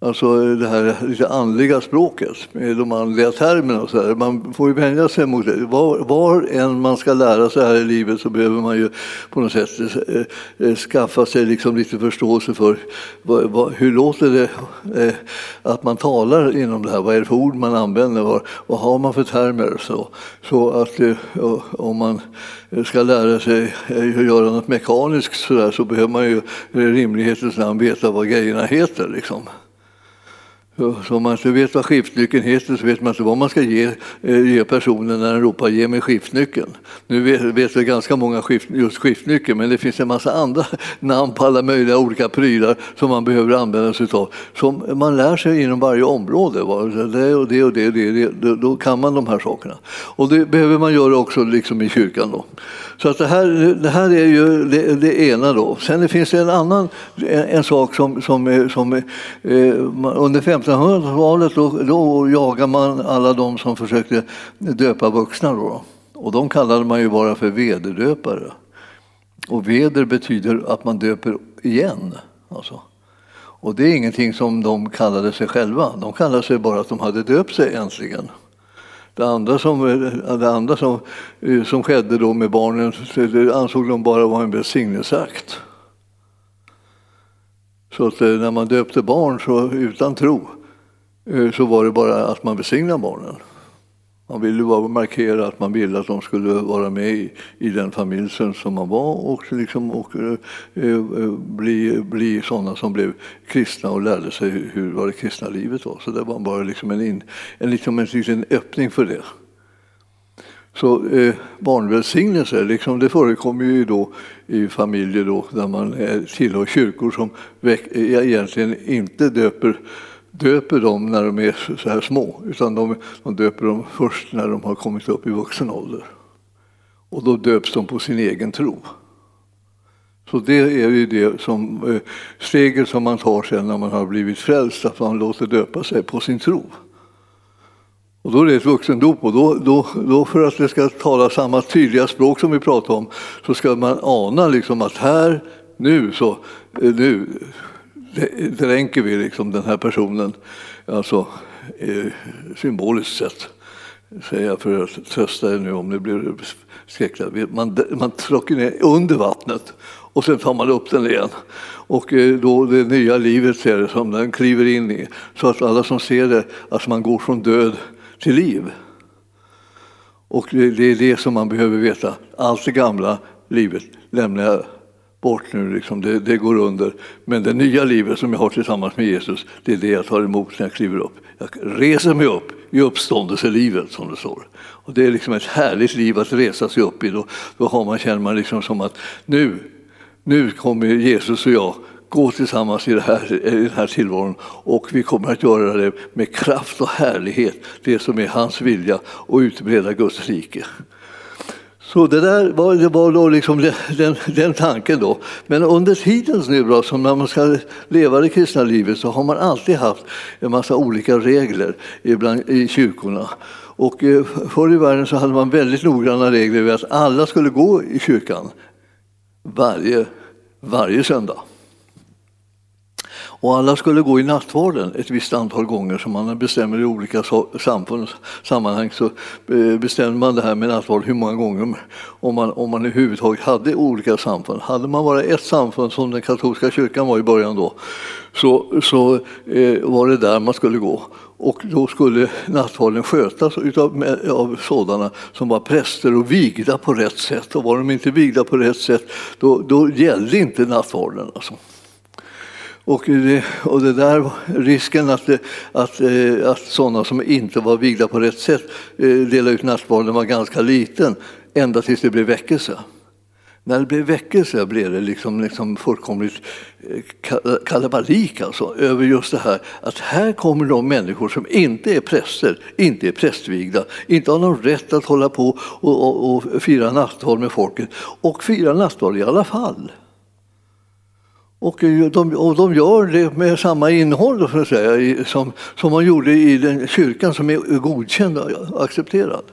Alltså det här lite andliga språket med de andliga termerna. Och så här. Man får ju vänja sig mot det. Var, var än man ska lära sig här i livet så behöver man ju på något sätt eh, eh, skaffa sig liksom lite förståelse för vad, vad, hur låter det eh, att man talar inom det här? Vad är det för ord man använder? Vad, vad har man för termer? Så, så att eh, om man ska lära sig att göra något mekaniskt så, där, så behöver man ju i rimlighetens namn veta vad grejerna heter. Liksom. Så om man inte vet vad skiftnyckeln heter så vet man inte vad man ska ge, eh, ge personen när den ropar ge mig skiftnyckeln. Nu vet, vet väl ganska många skift, just skiftnyckeln men det finns en massa andra namn på alla möjliga olika prylar som man behöver använda sig av. Som man lär sig inom varje område. Det och det och det, det, det, då kan man de här sakerna. Och det behöver man göra också liksom i kyrkan. Då. Så att det, här, det här är ju det, det ena. Då. Sen finns det en annan en, en sak som, som, som eh, under 1500-talet då, då jagade man alla de som försökte döpa vuxna. Då. Och de kallade man ju bara för vederdöpare. Och veder betyder att man döper igen. Alltså. Och det är ingenting som de kallade sig själva. De kallade sig bara att de hade döpt sig äntligen. Det andra som, det andra som, eh, som skedde då med barnen det ansåg de bara vara en välsignelseakt. Så att eh, när man döpte barn så, utan tro Eh, så var det bara att man välsignade barnen. Man ville bara markera att man ville att de skulle vara med i, i den familj som man var och, liksom, och eh, eh, bli, bli sådana som blev kristna och lärde sig hur, vad det kristna livet var. Så det var bara liksom en, in, en, liksom en typ en öppning för det. Så eh, barnvälsignelse, liksom det förekommer ju då i familjer då, där man tillhör kyrkor som e-, egentligen inte döper, döper dem när de är så här små, utan de, de döper dem först när de har kommit upp i vuxen ålder. Och då döps de på sin egen tro. Så det är ju det som, eh, steget som man tar sen när man har blivit frälst, att man låter döpa sig på sin tro. Och då är det ett vuxendop och då, då, då för att det ska tala samma tydliga språk som vi pratade om så ska man ana liksom att här, nu, så, eh, nu dränker vi liksom den här personen, alltså symboliskt sett säger jag för att trösta er nu om ni blir skräckta. Man, man trycker ner under vattnet och sen tar man upp den igen. Och eh, då det nya livet ser det som den kliver in i. Så att alla som ser det, att man går från död till liv. Och det är det som man behöver veta. Allt det gamla livet lämnar jag bort nu, liksom. det, det, går under. Men det nya livet som jag har tillsammans med Jesus, det är det jag tar emot när jag kliver upp. Jag reser mig upp i uppståndelselivet, som det står. Och det är liksom ett härligt liv att resa sig upp i. Då, då har man, känner man liksom som att nu, nu kommer Jesus och jag gå tillsammans i, det här, i den här tillvaron och vi kommer att göra det med kraft och härlighet, det som är hans vilja, och utbreda Guds rike. Så det där var, det var då liksom den, den, tanken. Då. Men under tiden nu då, som när man ska leva det kristna livet så har man alltid haft en massa olika regler ibland, i kyrkorna. Och eh, förr i världen så hade man väldigt noggranna regler vid att alla skulle gå i kyrkan varje, varje söndag. Och alla skulle gå i nattvarden ett visst antal gånger som man bestämmer i olika samfund, sammanhang. Så bestämde bestämmer man det här med nattvard hur många gånger om man, om man överhuvudtaget hade olika samfund. Hade man bara ett samfund som den katolska kyrkan var i början då så, så eh, var det där man skulle gå. Och då skulle nattvarden skötas av, av sådana som var präster och vigda på rätt sätt. Och var de inte vigda på rätt sätt, då, då gällde inte nattvarden. Alltså. Och det, och det där risken att, att, eh, att sådana som inte var vigda på rätt sätt eh, delade ut nattvarden var ganska liten, ända tills det blev väckelse. När det blev väckelse blev det liksom, liksom fullkomligt eh, kalabalik alltså, över just det här att här kommer de människor som inte är präster, inte är prästvigda, inte har någon rätt att hålla på och, och, och fira nattvard med folket och fira nattvard i alla fall. Och de, och de gör det med samma innehåll så att säga, som, som man gjorde i den kyrkan som är godkänd och accepterad.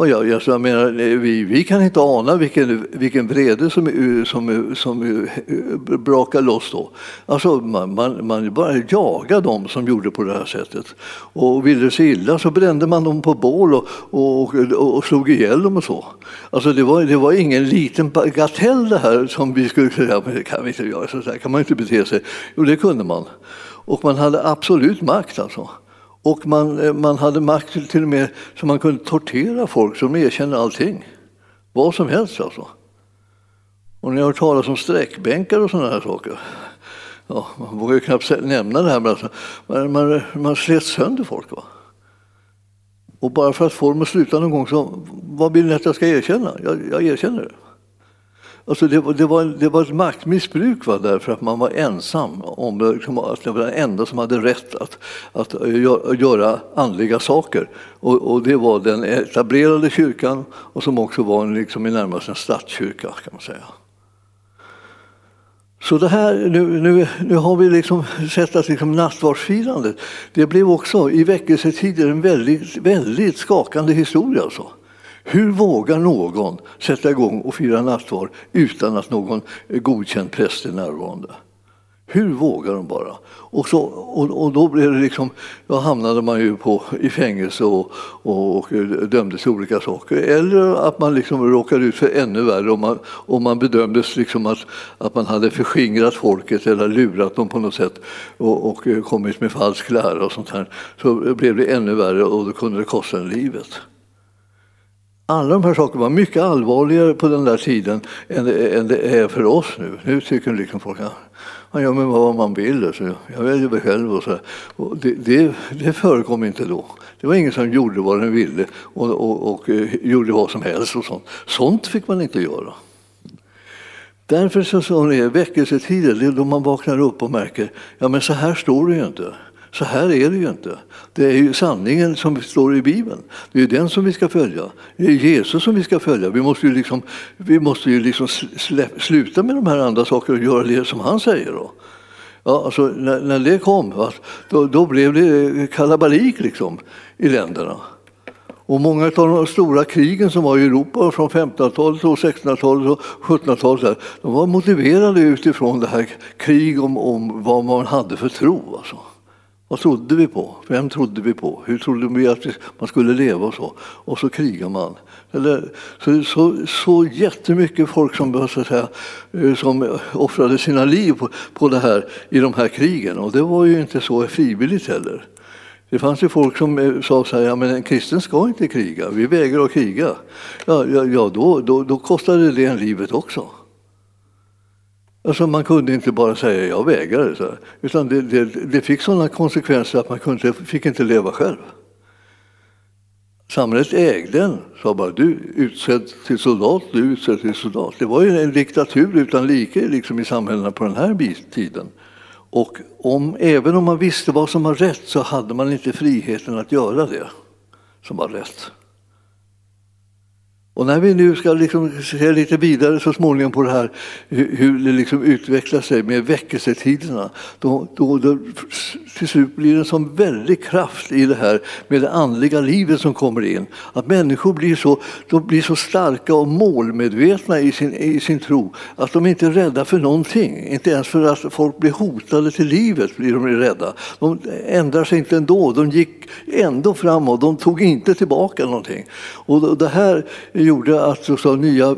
Och jag, jag, jag menar, vi, vi kan inte ana vilken, vilken vrede som, eh, som, eh, som eh, brakar loss då. Alltså, man, man, man bara jagade dem som gjorde på det här sättet. Och ville det sig illa så brände man dem på bål och, och, och, och slog ihjäl dem och så. Alltså, det, var, det var ingen liten bagatell det här som vi skulle säga, men det kan vi inte göra, så där kan man inte bete sig. Jo, det kunde man. Och man hade absolut makt alltså. Och man, eh, man hade makt till och med så man kunde tortera folk som erkände allting. Vad som helst alltså. Och ni har hört talas om sträckbänkar och sådana här saker. Ja, man vågar ju knappt nämna det här, men alltså, man, man, man slet sönder folk. Va? Och bara för att få dem att sluta någon gång, så vad vill ni att jag ska erkänna? Jag, jag erkänner det. Alltså det, var, det, var, det var ett maktmissbruk va, därför att man var ensam om liksom, att det var den enda som hade rätt att, att göra andliga saker. Och, och, det var den etablerade kyrkan och som också var en, liksom, i närmast en statskyrka kan man säga. Så det här, nu, nu, nu har vi liksom sett att liksom nattvardsfirandet, det blev också i väckelsetider en väldigt, väldigt skakande historia. Alltså. Hur vågar någon sätta igång och fira nattvard utan att någon godkänd präst är närvarande? Hur vågar de bara? Och, så, och, och, då, blev det liksom, då hamnade man ju på, i fängelse och, och, och dömdes till olika saker. Eller att man liksom råkade ut för ännu värre om man, om man bedömdes liksom att, att man hade förskingrat folket eller lurat dem på något sätt och, och kommit med falsk lära och sånt här. Så blev det ännu värre och då kunde det kosta en livet. Alla de här sakerna var mycket allvarligare på den där tiden än det, än det är för oss nu. Nu tycker liksom folk att man gör med vad man vill. Så jag väljer mig själv. Och så och det, det, det förekom inte då. Det var ingen som gjorde vad den ville och, och, och, eh, gjorde vad som helst. och Sånt Sånt fick man inte göra. Därför så, sa är väckelsetider, det är då man vaknar upp och märker ja men så här står det ju inte. Så här är det ju inte. Det är ju sanningen som står i Bibeln. Det är den som vi ska följa. Det är Jesus som vi ska följa. Vi måste ju liksom, vi måste ju liksom sluta med de här andra sakerna och göra det som han säger. Då. Ja, alltså, när, när det kom, då, då blev det kalabalik liksom, i länderna. Och många av de stora krigen som var i Europa från 1500-talet, 1600-talet och 1700-talet de var motiverade utifrån det här krig om, om vad man hade för tro. Alltså. Vad trodde vi på? Vem trodde vi på? Hur trodde vi att man skulle leva och så? Och så krigar man. Eller, så, så, så jättemycket folk som, så att säga, eh, som offrade sina liv på, på det här i de här krigen. Och det var ju inte så frivilligt heller. Det fanns ju folk som eh, sa så här, ja, men en kristen ska inte kriga, vi vägrar att kriga. Ja, ja, ja då, då, då kostade det en livet också. Alltså man kunde inte bara säga jag vägrar, så här. utan det, det, det fick sådana konsekvenser att man kunde, fick inte leva själv. Samhället ägde en, sa bara du utsedd till soldat, du utsedd till soldat. Det var ju en diktatur utan like liksom, i samhällena på den här tiden. Och om, även om man visste vad som var rätt så hade man inte friheten att göra det som var rätt. Och när vi nu ska liksom se lite vidare så småningom på det här hur det liksom utvecklar sig med väckelsetiderna, då, då, då till slut blir det en sån väldig kraft i det här med det andliga livet som kommer in. Att människor blir så, de blir så starka och målmedvetna i sin, i sin tro att de inte är rädda för någonting. Inte ens för att folk blir hotade till livet blir de rädda. De ändrar sig inte ändå, de gick ändå framåt, de tog inte tillbaka någonting. Och det här gjorde att så, nya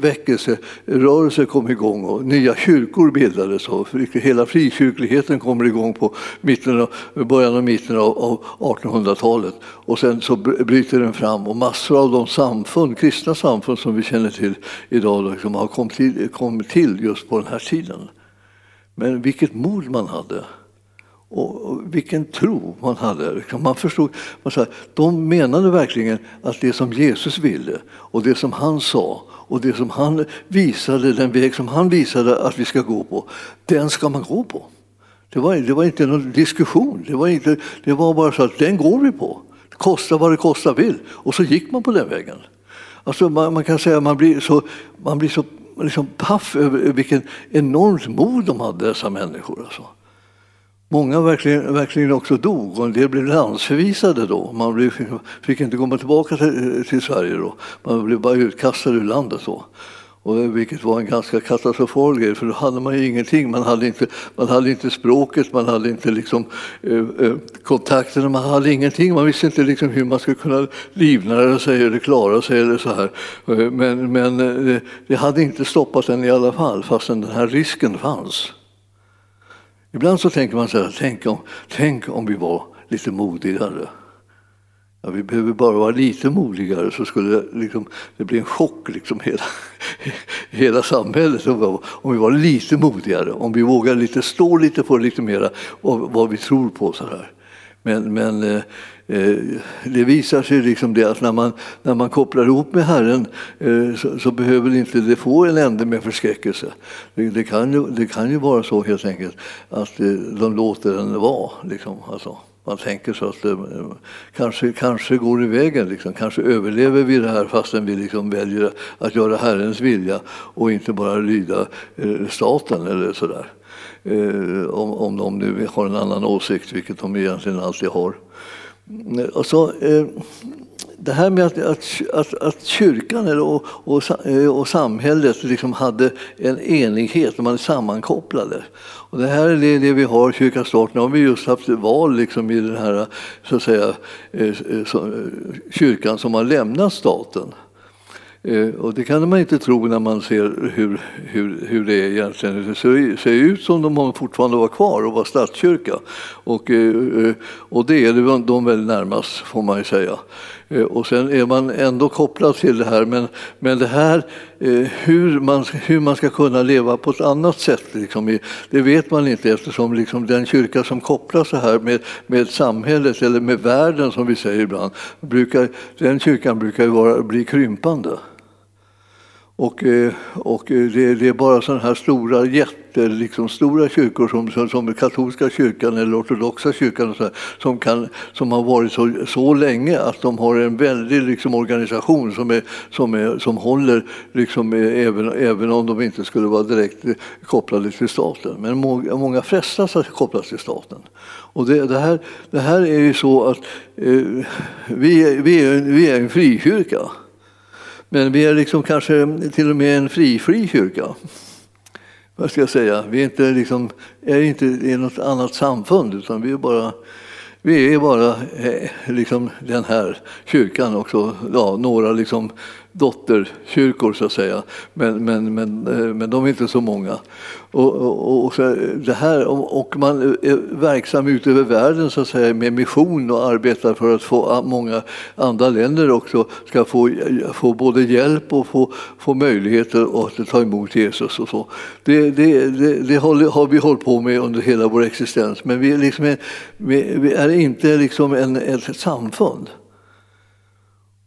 väckelserörelser kom igång och nya kyrkor bildades. Och hela frikyrkligheten kommer igång på mitten av, början och mitten av 1800-talet. Och sen så bryter den fram och massor av de samfund, kristna samfund som vi känner till idag liksom har kommit till, kom till just på den här tiden. Men vilket mod man hade! Och vilken tro man hade. Liksom, man förstod, man sa, de menade verkligen att det som Jesus ville och det som han sa och det som han visade, den väg som han visade att vi ska gå på, den ska man gå på. Det var, det var inte någon diskussion, det var, inte, det var bara så att den går vi på. Kosta vad det kosta vill. Och så gick man på den vägen. Alltså man, man kan säga att man blir så, man blir så liksom paff över vilken enormt mod de hade, dessa människor. Alltså. Många verkligen, verkligen också dog och en del blev landsförvisade då. Man blev, fick inte komma tillbaka till, till Sverige då. Man blev bara utkastad ur landet då. Och eh, vilket var en ganska katastrofal grej, för då hade man ju ingenting. Man hade inte, man hade inte språket, man hade inte liksom, eh, eh, kontakterna, man hade ingenting. Man visste inte liksom hur man skulle kunna livnära sig eller klara sig. Eller så här. Eh, men, men det hade inte stoppat en i alla fall, fastän den här risken fanns. Ibland så tänker man så här, tänk om, tänk om vi var lite modigare. Ja, vi behöver bara vara lite modigare så skulle det, liksom, det bli en chock liksom hela, hela samhället om vi var lite modigare, om vi vågar lite, stå lite på lite mera vad, vad vi tror på. Så här. Men, men eh, Eh, det visar sig liksom det att när man, när man kopplar ihop med Herren eh, så, så, behöver inte det få en ände med förskräckelse. Det, det, kan ju, det kan ju vara så helt enkelt att eh, de låter den vara. Liksom, alltså. Man tänker så att det kanske, kanske går i vägen, liksom. kanske överlever vi det här fastän vi liksom väljer att göra Herrens vilja och inte bara lyda staten eller sådär. Eh, om, om de nu har en annan åsikt, vilket de egentligen alltid har. Och så, eh, det här med att, att, att, att kyrkan och, och, eh, och samhället liksom hade en enighet, man är sammankopplade. Och det här är det, det vi har, kyrkan start. Nu har vi just haft val liksom i den här så att säga, eh, kyrkan som har lämnat staten. Eh, och det kan man inte tro när man ser hur, hur, hur det är egentligen. Det ser, ser ut som de fortfarande var kvar och var statskyrka. Och, eh, eh, och det är de väl närmast, får man ju säga. Och sen är man ändå kopplad till det här, men, men det här hur man, hur man ska kunna leva på ett annat sätt, liksom, det vet man inte eftersom liksom den kyrka som kopplas så här med, med samhället eller med världen som vi säger ibland, brukar, den kyrkan brukar ju vara, bli krympande. Och, eh, och eh, det, det, är bara sådana här stora jätte, liksom stora kyrkor som, som, som katolska kyrkan eller ortodoxa kyrkan så här, som, kan, som har varit så, så länge att de har en väldig liksom, organisation som, är, som, är, som håller liksom, eh, även, även om de inte skulle vara direkt kopplade till staten. Men många, många frestas att kopplas till staten. Och det, det, här, det här är ju så att eh, vi, vi, är, vi är en frikyrka. Men vi är liksom kanske till och med en fri-fri kyrka. Vad ska jag säga? Vi är inte, liksom, är inte i något annat samfund utan vi är bara, vi är bara eh, liksom den här kyrkan också. Ja, några liksom dotterkyrkor så att säga. Men, men, men, eh, men de är inte så många. Och, och, och så det här, och man är verksam ute över världen så att säga, med mission och arbetar för att få ah, många andra länder också ska få, få både hjälp och få, få möjligheter att ta emot Jesus. Och så. Det, det, det, det har vi hållit på med under hela vår existens men vi är, liksom vi är inte liksom en, ett samfund.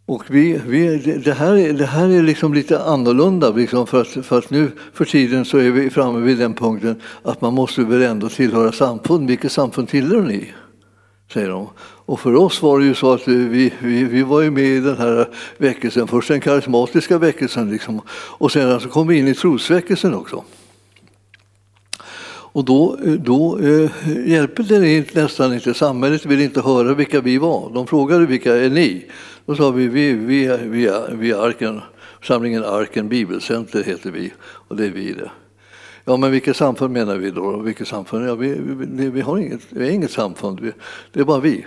Och vi, vi, det, här, är, det här är liksom lite annorlunda, liksom för, att, för att nu för tiden så är vi framme vid den punkten att man måste väl ändå tillhöra samfund. Vilket samfund tillhör ni? Säger de. Och för oss var det ju så att vi, vi, vi var ju med i den här väckelsen, först den karismatiska väckelsen liksom, och sen så kom vi in i trosväckelsen också. Och då, eh, då eh, hjälper det nästan inte, samhället vill inte höra vilka vi var. De frågade vilka är ni? Då sa vi, vi, vi, vi, vi är Arken, samlingen Arken Bibelcenter heter vi och det är vi det. Ja, men vilket samfund menar vi då? Vilket samfund? Ja, vi, vi, vi har inget, vi har inget samfund, vi, det är bara vi.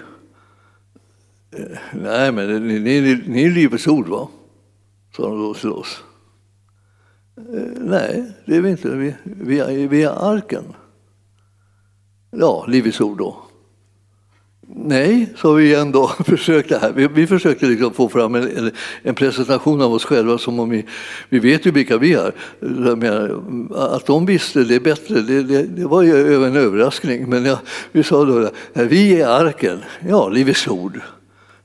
Eh, nej, men ni, ni, ni är Livets Ord, va? sa de då till oss. Eh, nej, det är vi inte. Vi, vi, är, vi är Arken. Ja, Livets Ord då. Nej, sa vi igen då. Försökte här. Vi, vi försökte liksom få fram en, en, presentation av oss själva som om vi, vi vet ju vilka vi är. Att de visste det bättre, det, det, det var ju en överraskning. Men ja, vi sa då, vi är arken, ja, Livets ord.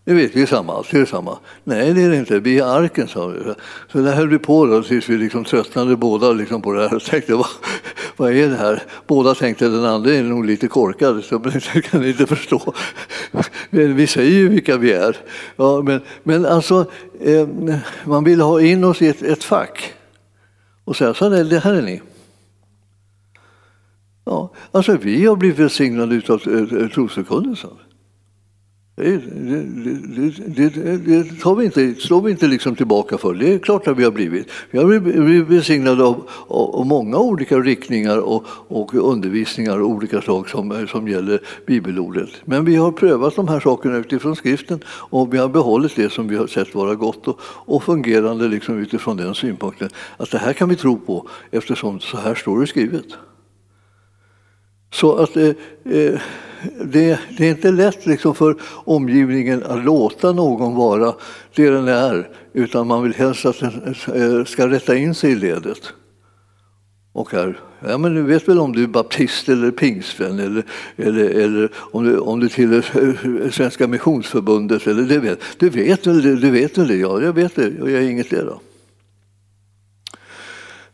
Det vet vi samma, det är samma. Nej, det är det inte. Vi är arken, sa vi. Så där höll vi på då, tills vi liksom tröttnade båda liksom på det här och tänkte, vad, vad är det här? Båda tänkte den andra är nog lite korkad, så jag kan inte förstå. Men vi säger ju vilka vi är. Ja, men, men alltså, eh, man vill ha in oss i ett, ett fack och säga, så här, det här är ni. Ja, alltså vi har blivit välsignade av eh, trosförkunnelsen. Det, det, det, det tar vi inte, slår vi inte liksom tillbaka för. Det är klart att vi har blivit. Vi har blivit besignade av, av många olika riktningar och, och undervisningar av olika slag som, som gäller bibelordet. Men vi har prövat de här sakerna utifrån skriften och vi har behållit det som vi har sett vara gott och, och fungerande liksom utifrån den synpunkten att det här kan vi tro på eftersom så här står det skrivet. Så att eh, eh, det, det, är inte lätt liksom för omgivningen att låta någon vara det den är utan man vill helst att den eh, ska rätta in sig i ledet. Och här, ja, men du vet väl om du är baptist eller pingstvän eller, eller, eller om, du, om du tillhör eh, Svenska Missionsförbundet. Eller det vet, du, vet väl, du vet väl det? Ja, jag vet det. Jag är inget det då.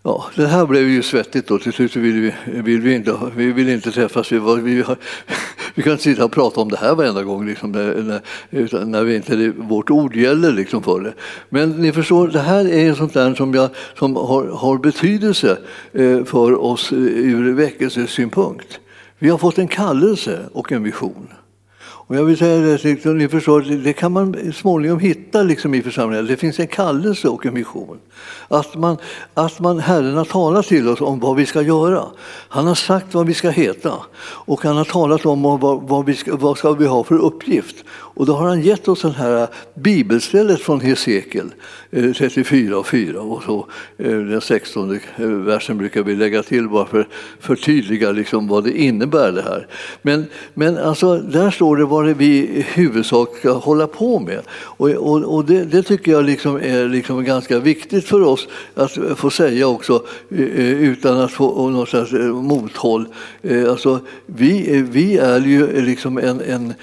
Ja, det här blev ju svettigt då. Till slut vill vi, vill vi, inte, vi vill inte träffas. Vi, var, vi, har, vi kan inte sitta och prata om det här varenda gång liksom, när, när vi inte, vårt ord gäller liksom för det. Men ni förstår, det här är sånt där som, jag, som har, har betydelse eh, för oss eh, ur väckelsesynpunkt. Vi har fått en kallelse och en vision. Och jag vill säga det, liksom, ni förstår, det kan man småningom hitta liksom i församlingen. Det finns en kallelse och en mission. Att, man, att man, Herren har talat till oss om vad vi ska göra. Han har sagt vad vi ska heta och han har talat om vad, vad, vi ska, vad ska vi ha för uppgift. Och då har han gett oss den här bibelstället från Hesekiel eh, 34 och 4 och så eh, den 16 eh, versen brukar vi lägga till bara för att förtydliga liksom vad det innebär det här. Men, men alltså, där står det vad det vi i huvudsak ska hålla på med. Och, och, och det, det, tycker jag liksom är liksom ganska viktigt för oss att få säga också utan att få något slags mothåll. Alltså, vi, vi är ju liksom en, en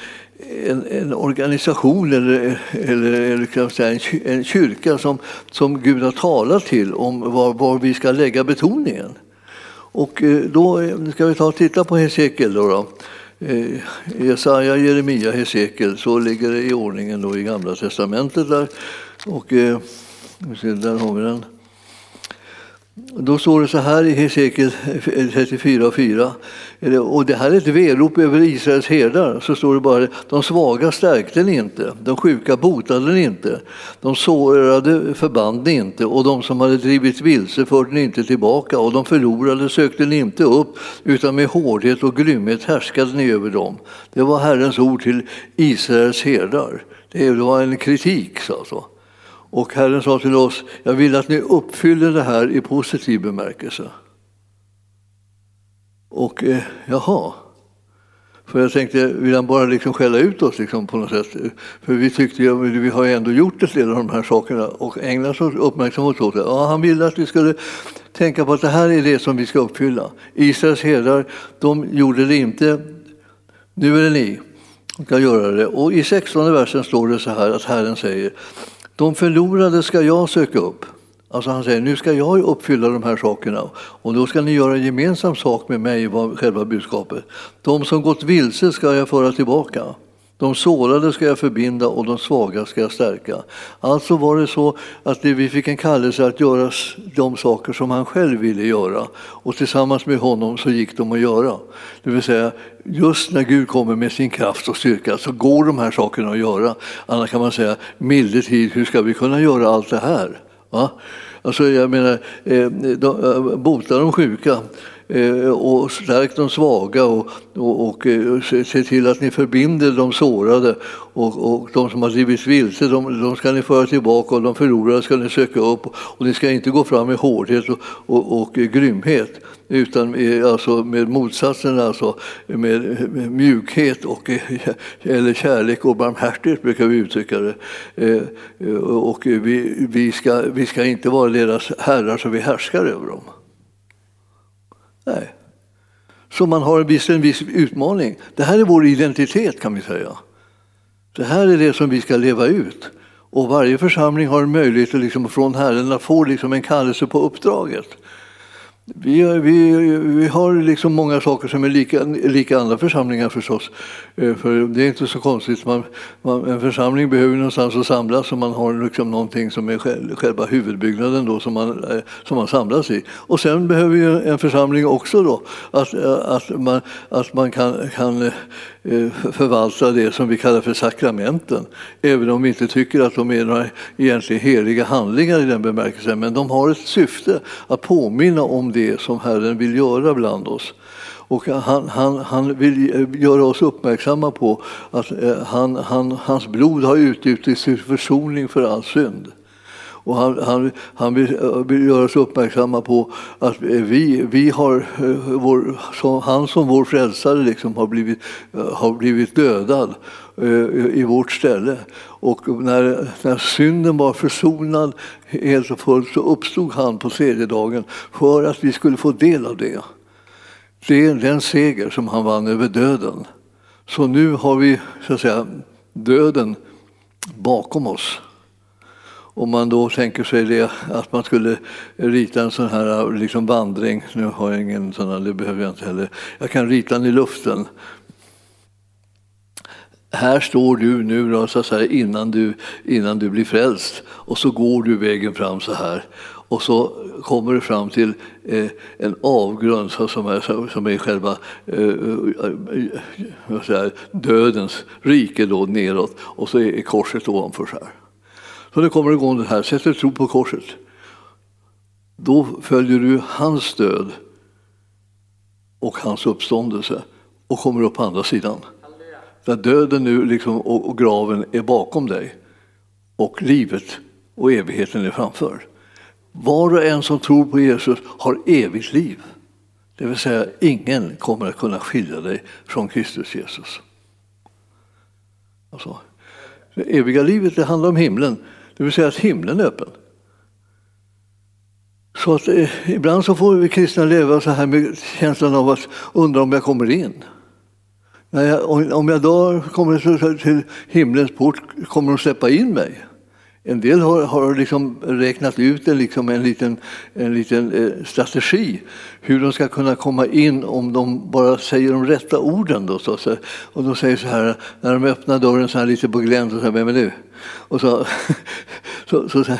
en, en, organisation eller, eller, eller kan säga, en, en kyrka som, som Gud har talat till om var, var vi ska lägga betoningen. Och eh, då eh, ska vi ta och titta på Hesekiel. Då, då. Eh, Jesaja, Jeremia, Hesekiel, så ligger det i ordningen då i Gamla testamentet. Där. Och, där har vi den. Då står det så här i Hesekiel 34.4, och det här är ett verop över Israels herdar. Så står det bara de svaga stärkte ni inte, de sjuka botade ni inte, de sårade förband ni inte och de som hade drivits vilse förde ni inte tillbaka och de förlorade sökte ni inte upp utan med hårdhet och grymhet härskade ni över dem. Det var Herrens ord till Israels herdar. Det var en kritik. Alltså. Och Herren sa till oss, jag vill att ni uppfyller det här i positiv bemärkelse. Och eh, jaha. För jag tänkte, vill han bara liksom skälla ut oss liksom på något sätt? För vi tyckte ju, vi har ju ändå gjort ett del av de här sakerna och ägnat oss uppmärksamhet åt det. Ja, han ville att vi skulle tänka på att det här är det som vi ska uppfylla. Israels herdar, de gjorde det inte. Nu är det ni som ska göra det. Och i 16 versen står det så här att Herren säger de förlorade ska jag söka upp. Alltså han säger, nu ska jag uppfylla de här sakerna och då ska ni göra gemensam sak med mig, var själva budskapet. De som gått vilse ska jag föra tillbaka. De sårade ska jag förbinda och de svaga ska jag stärka. Alltså var det så att vi fick en kallelse att göra de saker som han själv ville göra och tillsammans med honom så gick de att göra. Det vill säga, just när Gud kommer med sin kraft och styrka så går de här sakerna att göra. Annars kan man säga, milde tid, hur ska vi kunna göra allt det här? Va? Alltså, jag menar, eh, eh bota de sjuka Eh, och stärk de svaga och, och, och eh, se, se till att ni förbinder de sårade och, och de som har drivits vilse, de, de, ska ni föra tillbaka och de förlorade ska ni söka upp och ni ska inte gå fram med hårdhet och, och, och grymhet utan med, alltså med motsatsen, alltså med, med mjukhet och, eh, eller kärlek och barmhärtighet brukar vi uttrycka det. Och vi, vi, ska, vi ska inte vara deras herrar så vi härskar över dem. Nej. Så man har en viss, en viss utmaning. Det här är vår identitet kan vi säga. Det här är det som vi ska leva ut. Och varje församling har en möjlighet liksom, från Herren att få liksom, en kallelse på uppdraget. Vi, vi, vi har liksom många saker som är lika, lika andra församlingar förstås. Eh, för det är inte så konstigt. Man, man, en församling behöver någonstans att samlas och man har liksom någonting som är själva huvudbyggnaden då, som, man, eh, som man samlas i. Och sen behöver ju en församling också då att, eh, att, man, att man kan, kan Eh, förvalta det som vi kallar för sakramenten. Även om vi inte tycker att de är några egentligen heliga handlingar i den bemärkelsen. Men de har ett syfte att påminna om det som Herren vill göra bland oss. Och han, han, han vill eh, göra oss uppmärksamma på att eh, han, han, hans blod har utgjutits till försoning för all synd. Och han, han, han vill, eh, vill göra oss uppmärksamma på att eh, vi, vi har, eh, vår, som, han som vår frälsare liksom har, blivit, har blivit dödad i vårt ställe. Och när, när synden var försonad helt och fullt så uppstod han på tredje dagen för att vi skulle få del av det. Det är den seger som han vann över döden. Så nu har vi så att säga, döden bakom oss. Om man då tänker sig det, att man skulle rita en sån här liksom vandring, nu har jag ingen sån här, det behöver jag inte heller. Jag kan rita den i luften. Här står du nu då, så säga, innan, du, innan du blir frälst och så går du vägen fram så här och så kommer du fram till eh, en avgrund som är, som är själva eh, eh säga, dödens rike då, neråt och så är korset ovanför. Så här. Så det kommer igång det här, sätter tro på korset. Då följer du hans död och hans uppståndelse och kommer upp på andra sidan. Där döden nu liksom, och, och graven är bakom dig och livet och evigheten är framför. Var och en som tror på Jesus har evigt liv. Det vill säga, ingen kommer att kunna skilja dig från Kristus Jesus. Alltså, det eviga livet det handlar om himlen, det vill säga att himlen är öppen. Så att, eh, ibland så får vi kristna leva så här med känslan av att undra om jag kommer in. När jag, om jag då kommer till himlens port, kommer de släppa in mig? En del har, har liksom räknat ut en, liksom en liten, en liten eh, strategi hur de ska kunna komma in om de bara säger de rätta orden. Då, så, så, och de säger så här, när de öppnar dörren så här lite på glänt, och så här, vem är du? Och så, så, så, så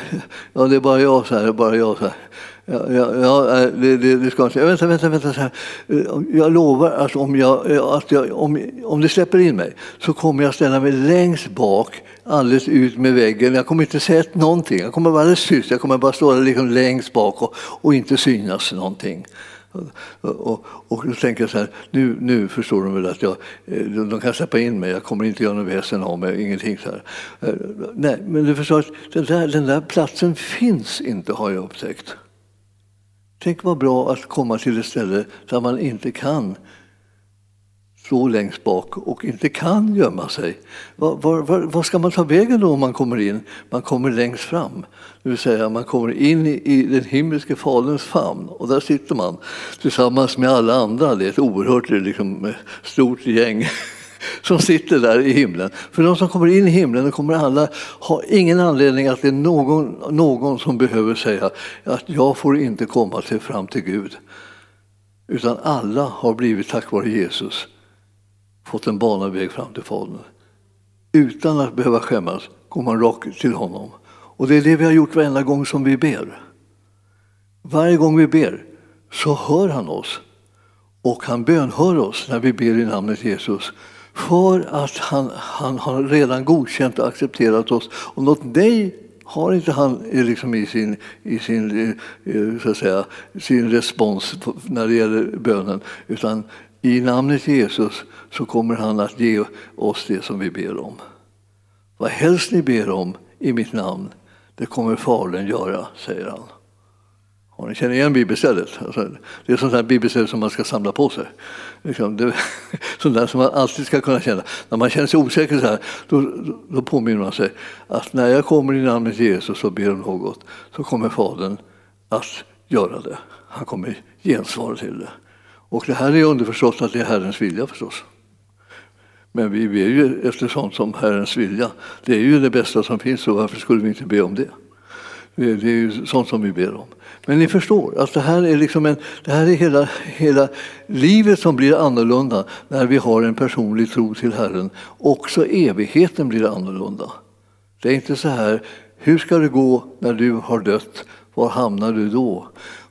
ja det är bara jag, så här, det är bara jag. Så här. Ja, ja, ja det, det, det, ska inte. Vänta, vänta, vänta. Så här. Jag lovar att, om, jag, att jag, om, om det släpper in mig så kommer jag ställa mig längst bak, alldeles ut med väggen. Jag kommer inte säga någonting. Jag kommer vara alldeles tyst. Jag kommer bara stå där liksom längst bak och, och inte synas någonting. Och, och, då tänker jag så här, nu, nu förstår de väl att jag, eh, de kan släppa in mig, jag kommer inte göra något väsen av mig, ingenting så här. Eh, nej, men du förstår att den där, den där platsen finns inte har jag upptäckt. Tänk vad bra att komma till ett ställe där man inte kan stå längst bak och inte kan gömma sig. Var, var, var, var, ska man ta vägen då om man kommer in? Man kommer längst fram. Det vill säga man kommer in i, i den himmelske Faderns famn och där sitter man tillsammans med alla andra. Det är ett oerhört liksom, stort gäng som sitter där i himlen. För de som kommer in i himlen kommer alla ha ingen anledning att det är någon, någon som behöver säga att jag får inte komma till, fram till Gud. Utan alla har blivit, tack vare Jesus, fått en banad fram till Fadern. Utan att behöva skämmas går man rakt till honom. Och det är det vi har gjort varenda gång som vi ber. Varje gång vi ber så hör han oss. Och han bönhör oss när vi ber i namnet Jesus. För att han, han har redan godkänt och accepterat oss. Och något nej har inte han liksom i sin, i sin, eh, så att säga, sin respons när det gäller bönen. Utan i namnet Jesus så kommer han att ge oss det som vi ber om. Vad helst ni ber om i mitt namn, det kommer Fadern göra, säger han. Och ni känner igen bibelstället? Alltså, det är sånt här bibelställe som man ska samla på sig. Liksom, det, sånt där som man alltid ska kunna känna. När man känner sig osäker så här, då, då påminner man sig att när jag kommer i namnet Jesus och ber om något så kommer Fadern att göra det. Han kommer gensvara till det. Och det här är underförstått att det är Herrens vilja förstås. Men vi ber ju efter sånt som Herrens vilja. Det är ju det bästa som finns, så varför skulle vi inte be om det? Det är ju sånt som vi ber om. Men ni förstår att det här är, liksom en, det här är hela, hela livet som blir annorlunda när vi har en personlig tro till Herren. Också evigheten blir annorlunda. Det är inte så här, hur ska det gå när du har dött? Var hamnar du då?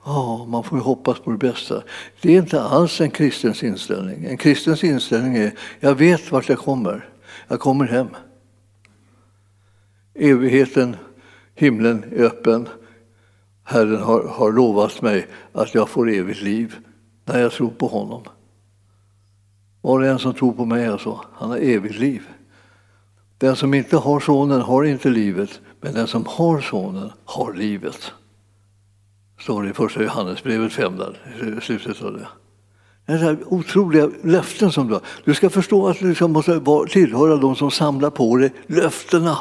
Ja, man får ju hoppas på det bästa. Det är inte alls en kristens inställning. En kristens inställning är, jag vet vart jag kommer. Jag kommer hem. Evigheten, himlen är öppen. Herren har, har lovat mig att jag får evigt liv när jag tror på honom. Var och en som tror på mig alltså, han har evigt liv. Den som inte har sonen har inte livet, men den som har sonen har livet. Står det i första Johannesbrevet 5, där, slutet av det. Det är otroliga löften som du har. Du ska förstå att du liksom måste tillhöra de som samlar på dig löftena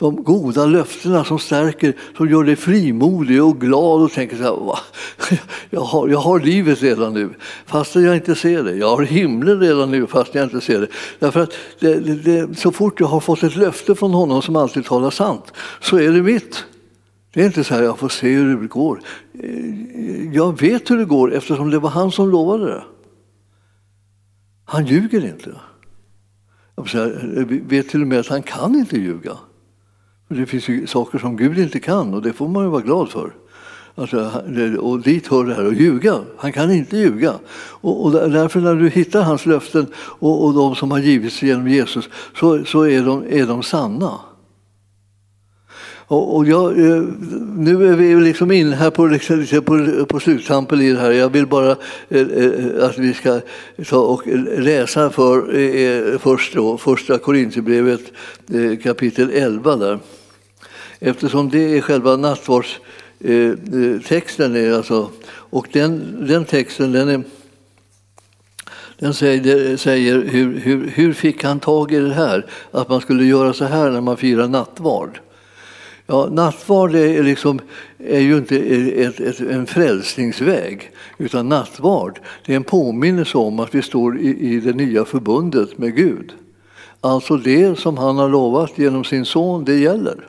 de goda löftena som stärker, som gör dig frimodig och glad och tänker så här, jag, har, jag har livet redan nu fast jag inte ser det. Jag har himlen redan nu fast jag inte ser det. Därför att det, det, det, så fort jag har fått ett löfte från honom som alltid talar sant så är det mitt. Det är inte så här, jag får se hur det går. Eh, jag vet hur det går eftersom det var han som lovade det. Han ljuger inte. Jag eh, vet till och med att han kan inte ljuga. Det finns ju saker som Gud inte kan och det får man ju vara glad för. Alltså, och dit hör det här att ljuga. Han kan inte ljuga. Och, och därför när du hittar hans löften och, och de som har givits genom Jesus så, så är, de, är de sanna. Och, och jag, eh, nu är vi liksom inne här på, liksom, på, på sluttampen i det här. Jag vill bara eh, eh att vi ska ta och läsa för, eh, eh, först då, första Korinthierbrevet kapitel 11 där. Eftersom det är själva nattvardstexten. Alltså, och den, den texten den är den säger, säger hur, hur, hur fick han tag i det här? Att man skulle göra så här när man firar nattvard. Ja, nattvard är, liksom, är ju inte ett, ett, en frälsningsväg, utan nattvard det är en påminnelse om att vi står i, i det nya förbundet med Gud. Alltså det som han har lovat genom sin son, det gäller.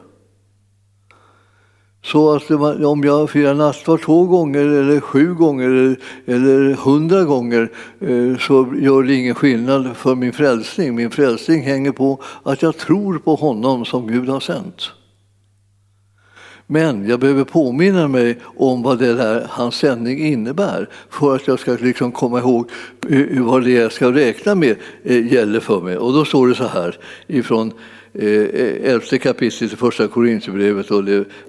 Så att om jag firar nattvard två gånger, eller sju gånger eller hundra gånger eh, så gör det ingen skillnad för min frälsning. Min frälsning hänger på att jag tror på honom som Gud har sänt. Men jag behöver påminna mig om vad det där, hans sändning innebär för att jag ska liksom komma ihåg eh, vad det jag ska räkna med eh, gäller för mig. Och då står det så här ifrån eh, elfte kapitlet i Första Korinthierbrevet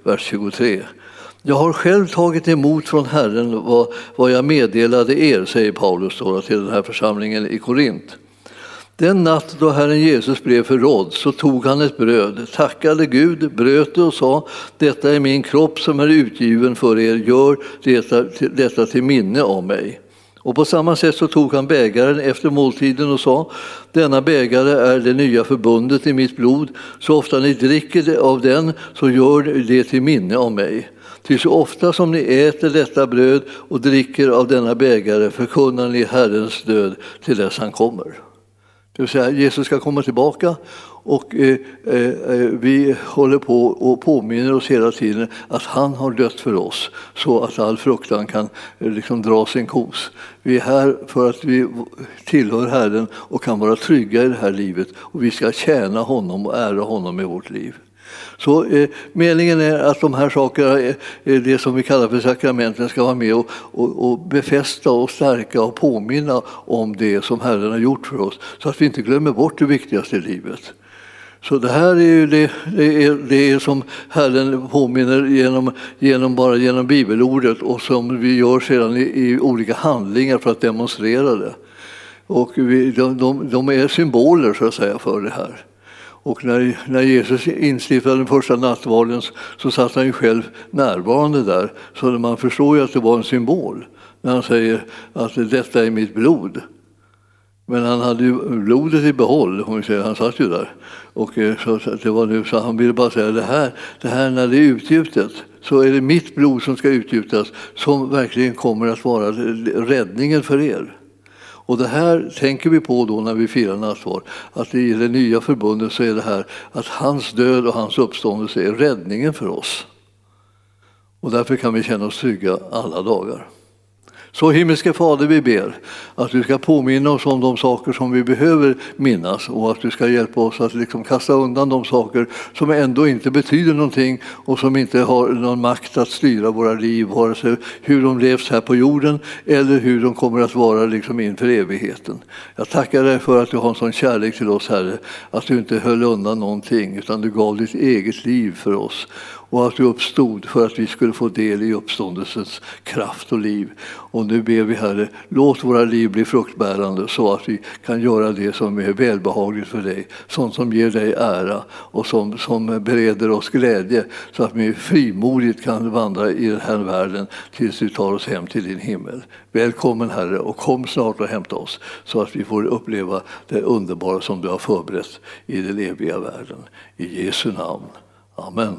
vers 23. Jag har själv tagit emot från Herren vad, vad jag meddelade er, säger Paulus då, till den här församlingen i Korint. Den natt då Herren Jesus blev förrådd så tog han ett bröd, tackade Gud, bröt det och sa detta är min kropp som är utgiven för er, gör detta, detta till minne av mig. Och på samma sätt så tog han bägaren efter måltiden och sa denna bägare är det nya förbundet i mitt blod, så ofta ni dricker av den så gör det till minne av mig. Ty så ofta som ni äter detta bröd och dricker av denna bägare förkunnar ni Herrens död till dess han kommer. Det vill säga Jesus ska komma tillbaka och eh, eh, eh, vi håller på och påminner oss hela tiden att han har dött för oss så att all fruktan kan eh, liksom dra sin kos. Vi är här för att vi tillhör Herren och kan vara trygga i det här livet och vi ska tjäna honom och ära honom i vårt liv. Så eh, meningen är att de här sakerna, eh, det som vi kallar för sakramenten, ska vara med och, och, och, befästa och stärka och påminna om det som Herren har gjort för oss, så att vi inte glömmer bort det viktigaste i livet. Så det här är ju det, det, är, det är som Herren påminner genom, genom, bara genom bibelordet och som vi gör sedan i, i olika handlingar för att demonstrera det. Och vi, de, de, de är symboler så att säga för det här. Och när, när Jesus instiftade den första nattvarden så satt han ju själv närvarande där. Så man förstår ju att det var en symbol när han säger att detta är mitt blod. Men han hade ju blodet i behåll, om vi säger. han satt ju där. Och eh, så, det var nu, så han ville bara säga det här, det här när det är utgjutet så är det mitt blod som ska utgjutas som verkligen kommer att vara räddningen för er. Och det här tänker vi på då när vi firar nattvard, att i det nya förbundet så är det här att hans död och hans uppståndelse är räddningen för oss. Och därför kan vi känna oss trygga alla dagar. Så himmelske Fader, vi ber att du ska påminna oss om de saker som vi behöver minnas och att du ska hjälpa oss att liksom kasta undan de saker som ändå inte betyder någonting och som inte har någon makt att styra våra liv, vare sig hur de levs här på jorden eller hur de kommer att vara liksom inför evigheten. Jag tackar dig för att du har en sån kärlek till oss, Herre, att du inte höll undan någonting utan du gav ditt eget liv för oss och att du uppstod för att vi skulle få del i uppståndelsens kraft och liv. Och nu ber vi Herre, låt våra liv bli fruktbärande så att vi kan göra det som är välbehagligt för dig, sånt som ger dig ära och som, som bereder oss glädje så att vi frimodigt kan vandra i den här världen tills du tar oss hem till din himmel. Välkommen Herre och kom snart och hämta oss så att vi får uppleva det underbara som du har förberett i den eviga världen. I Jesu namn. Amen.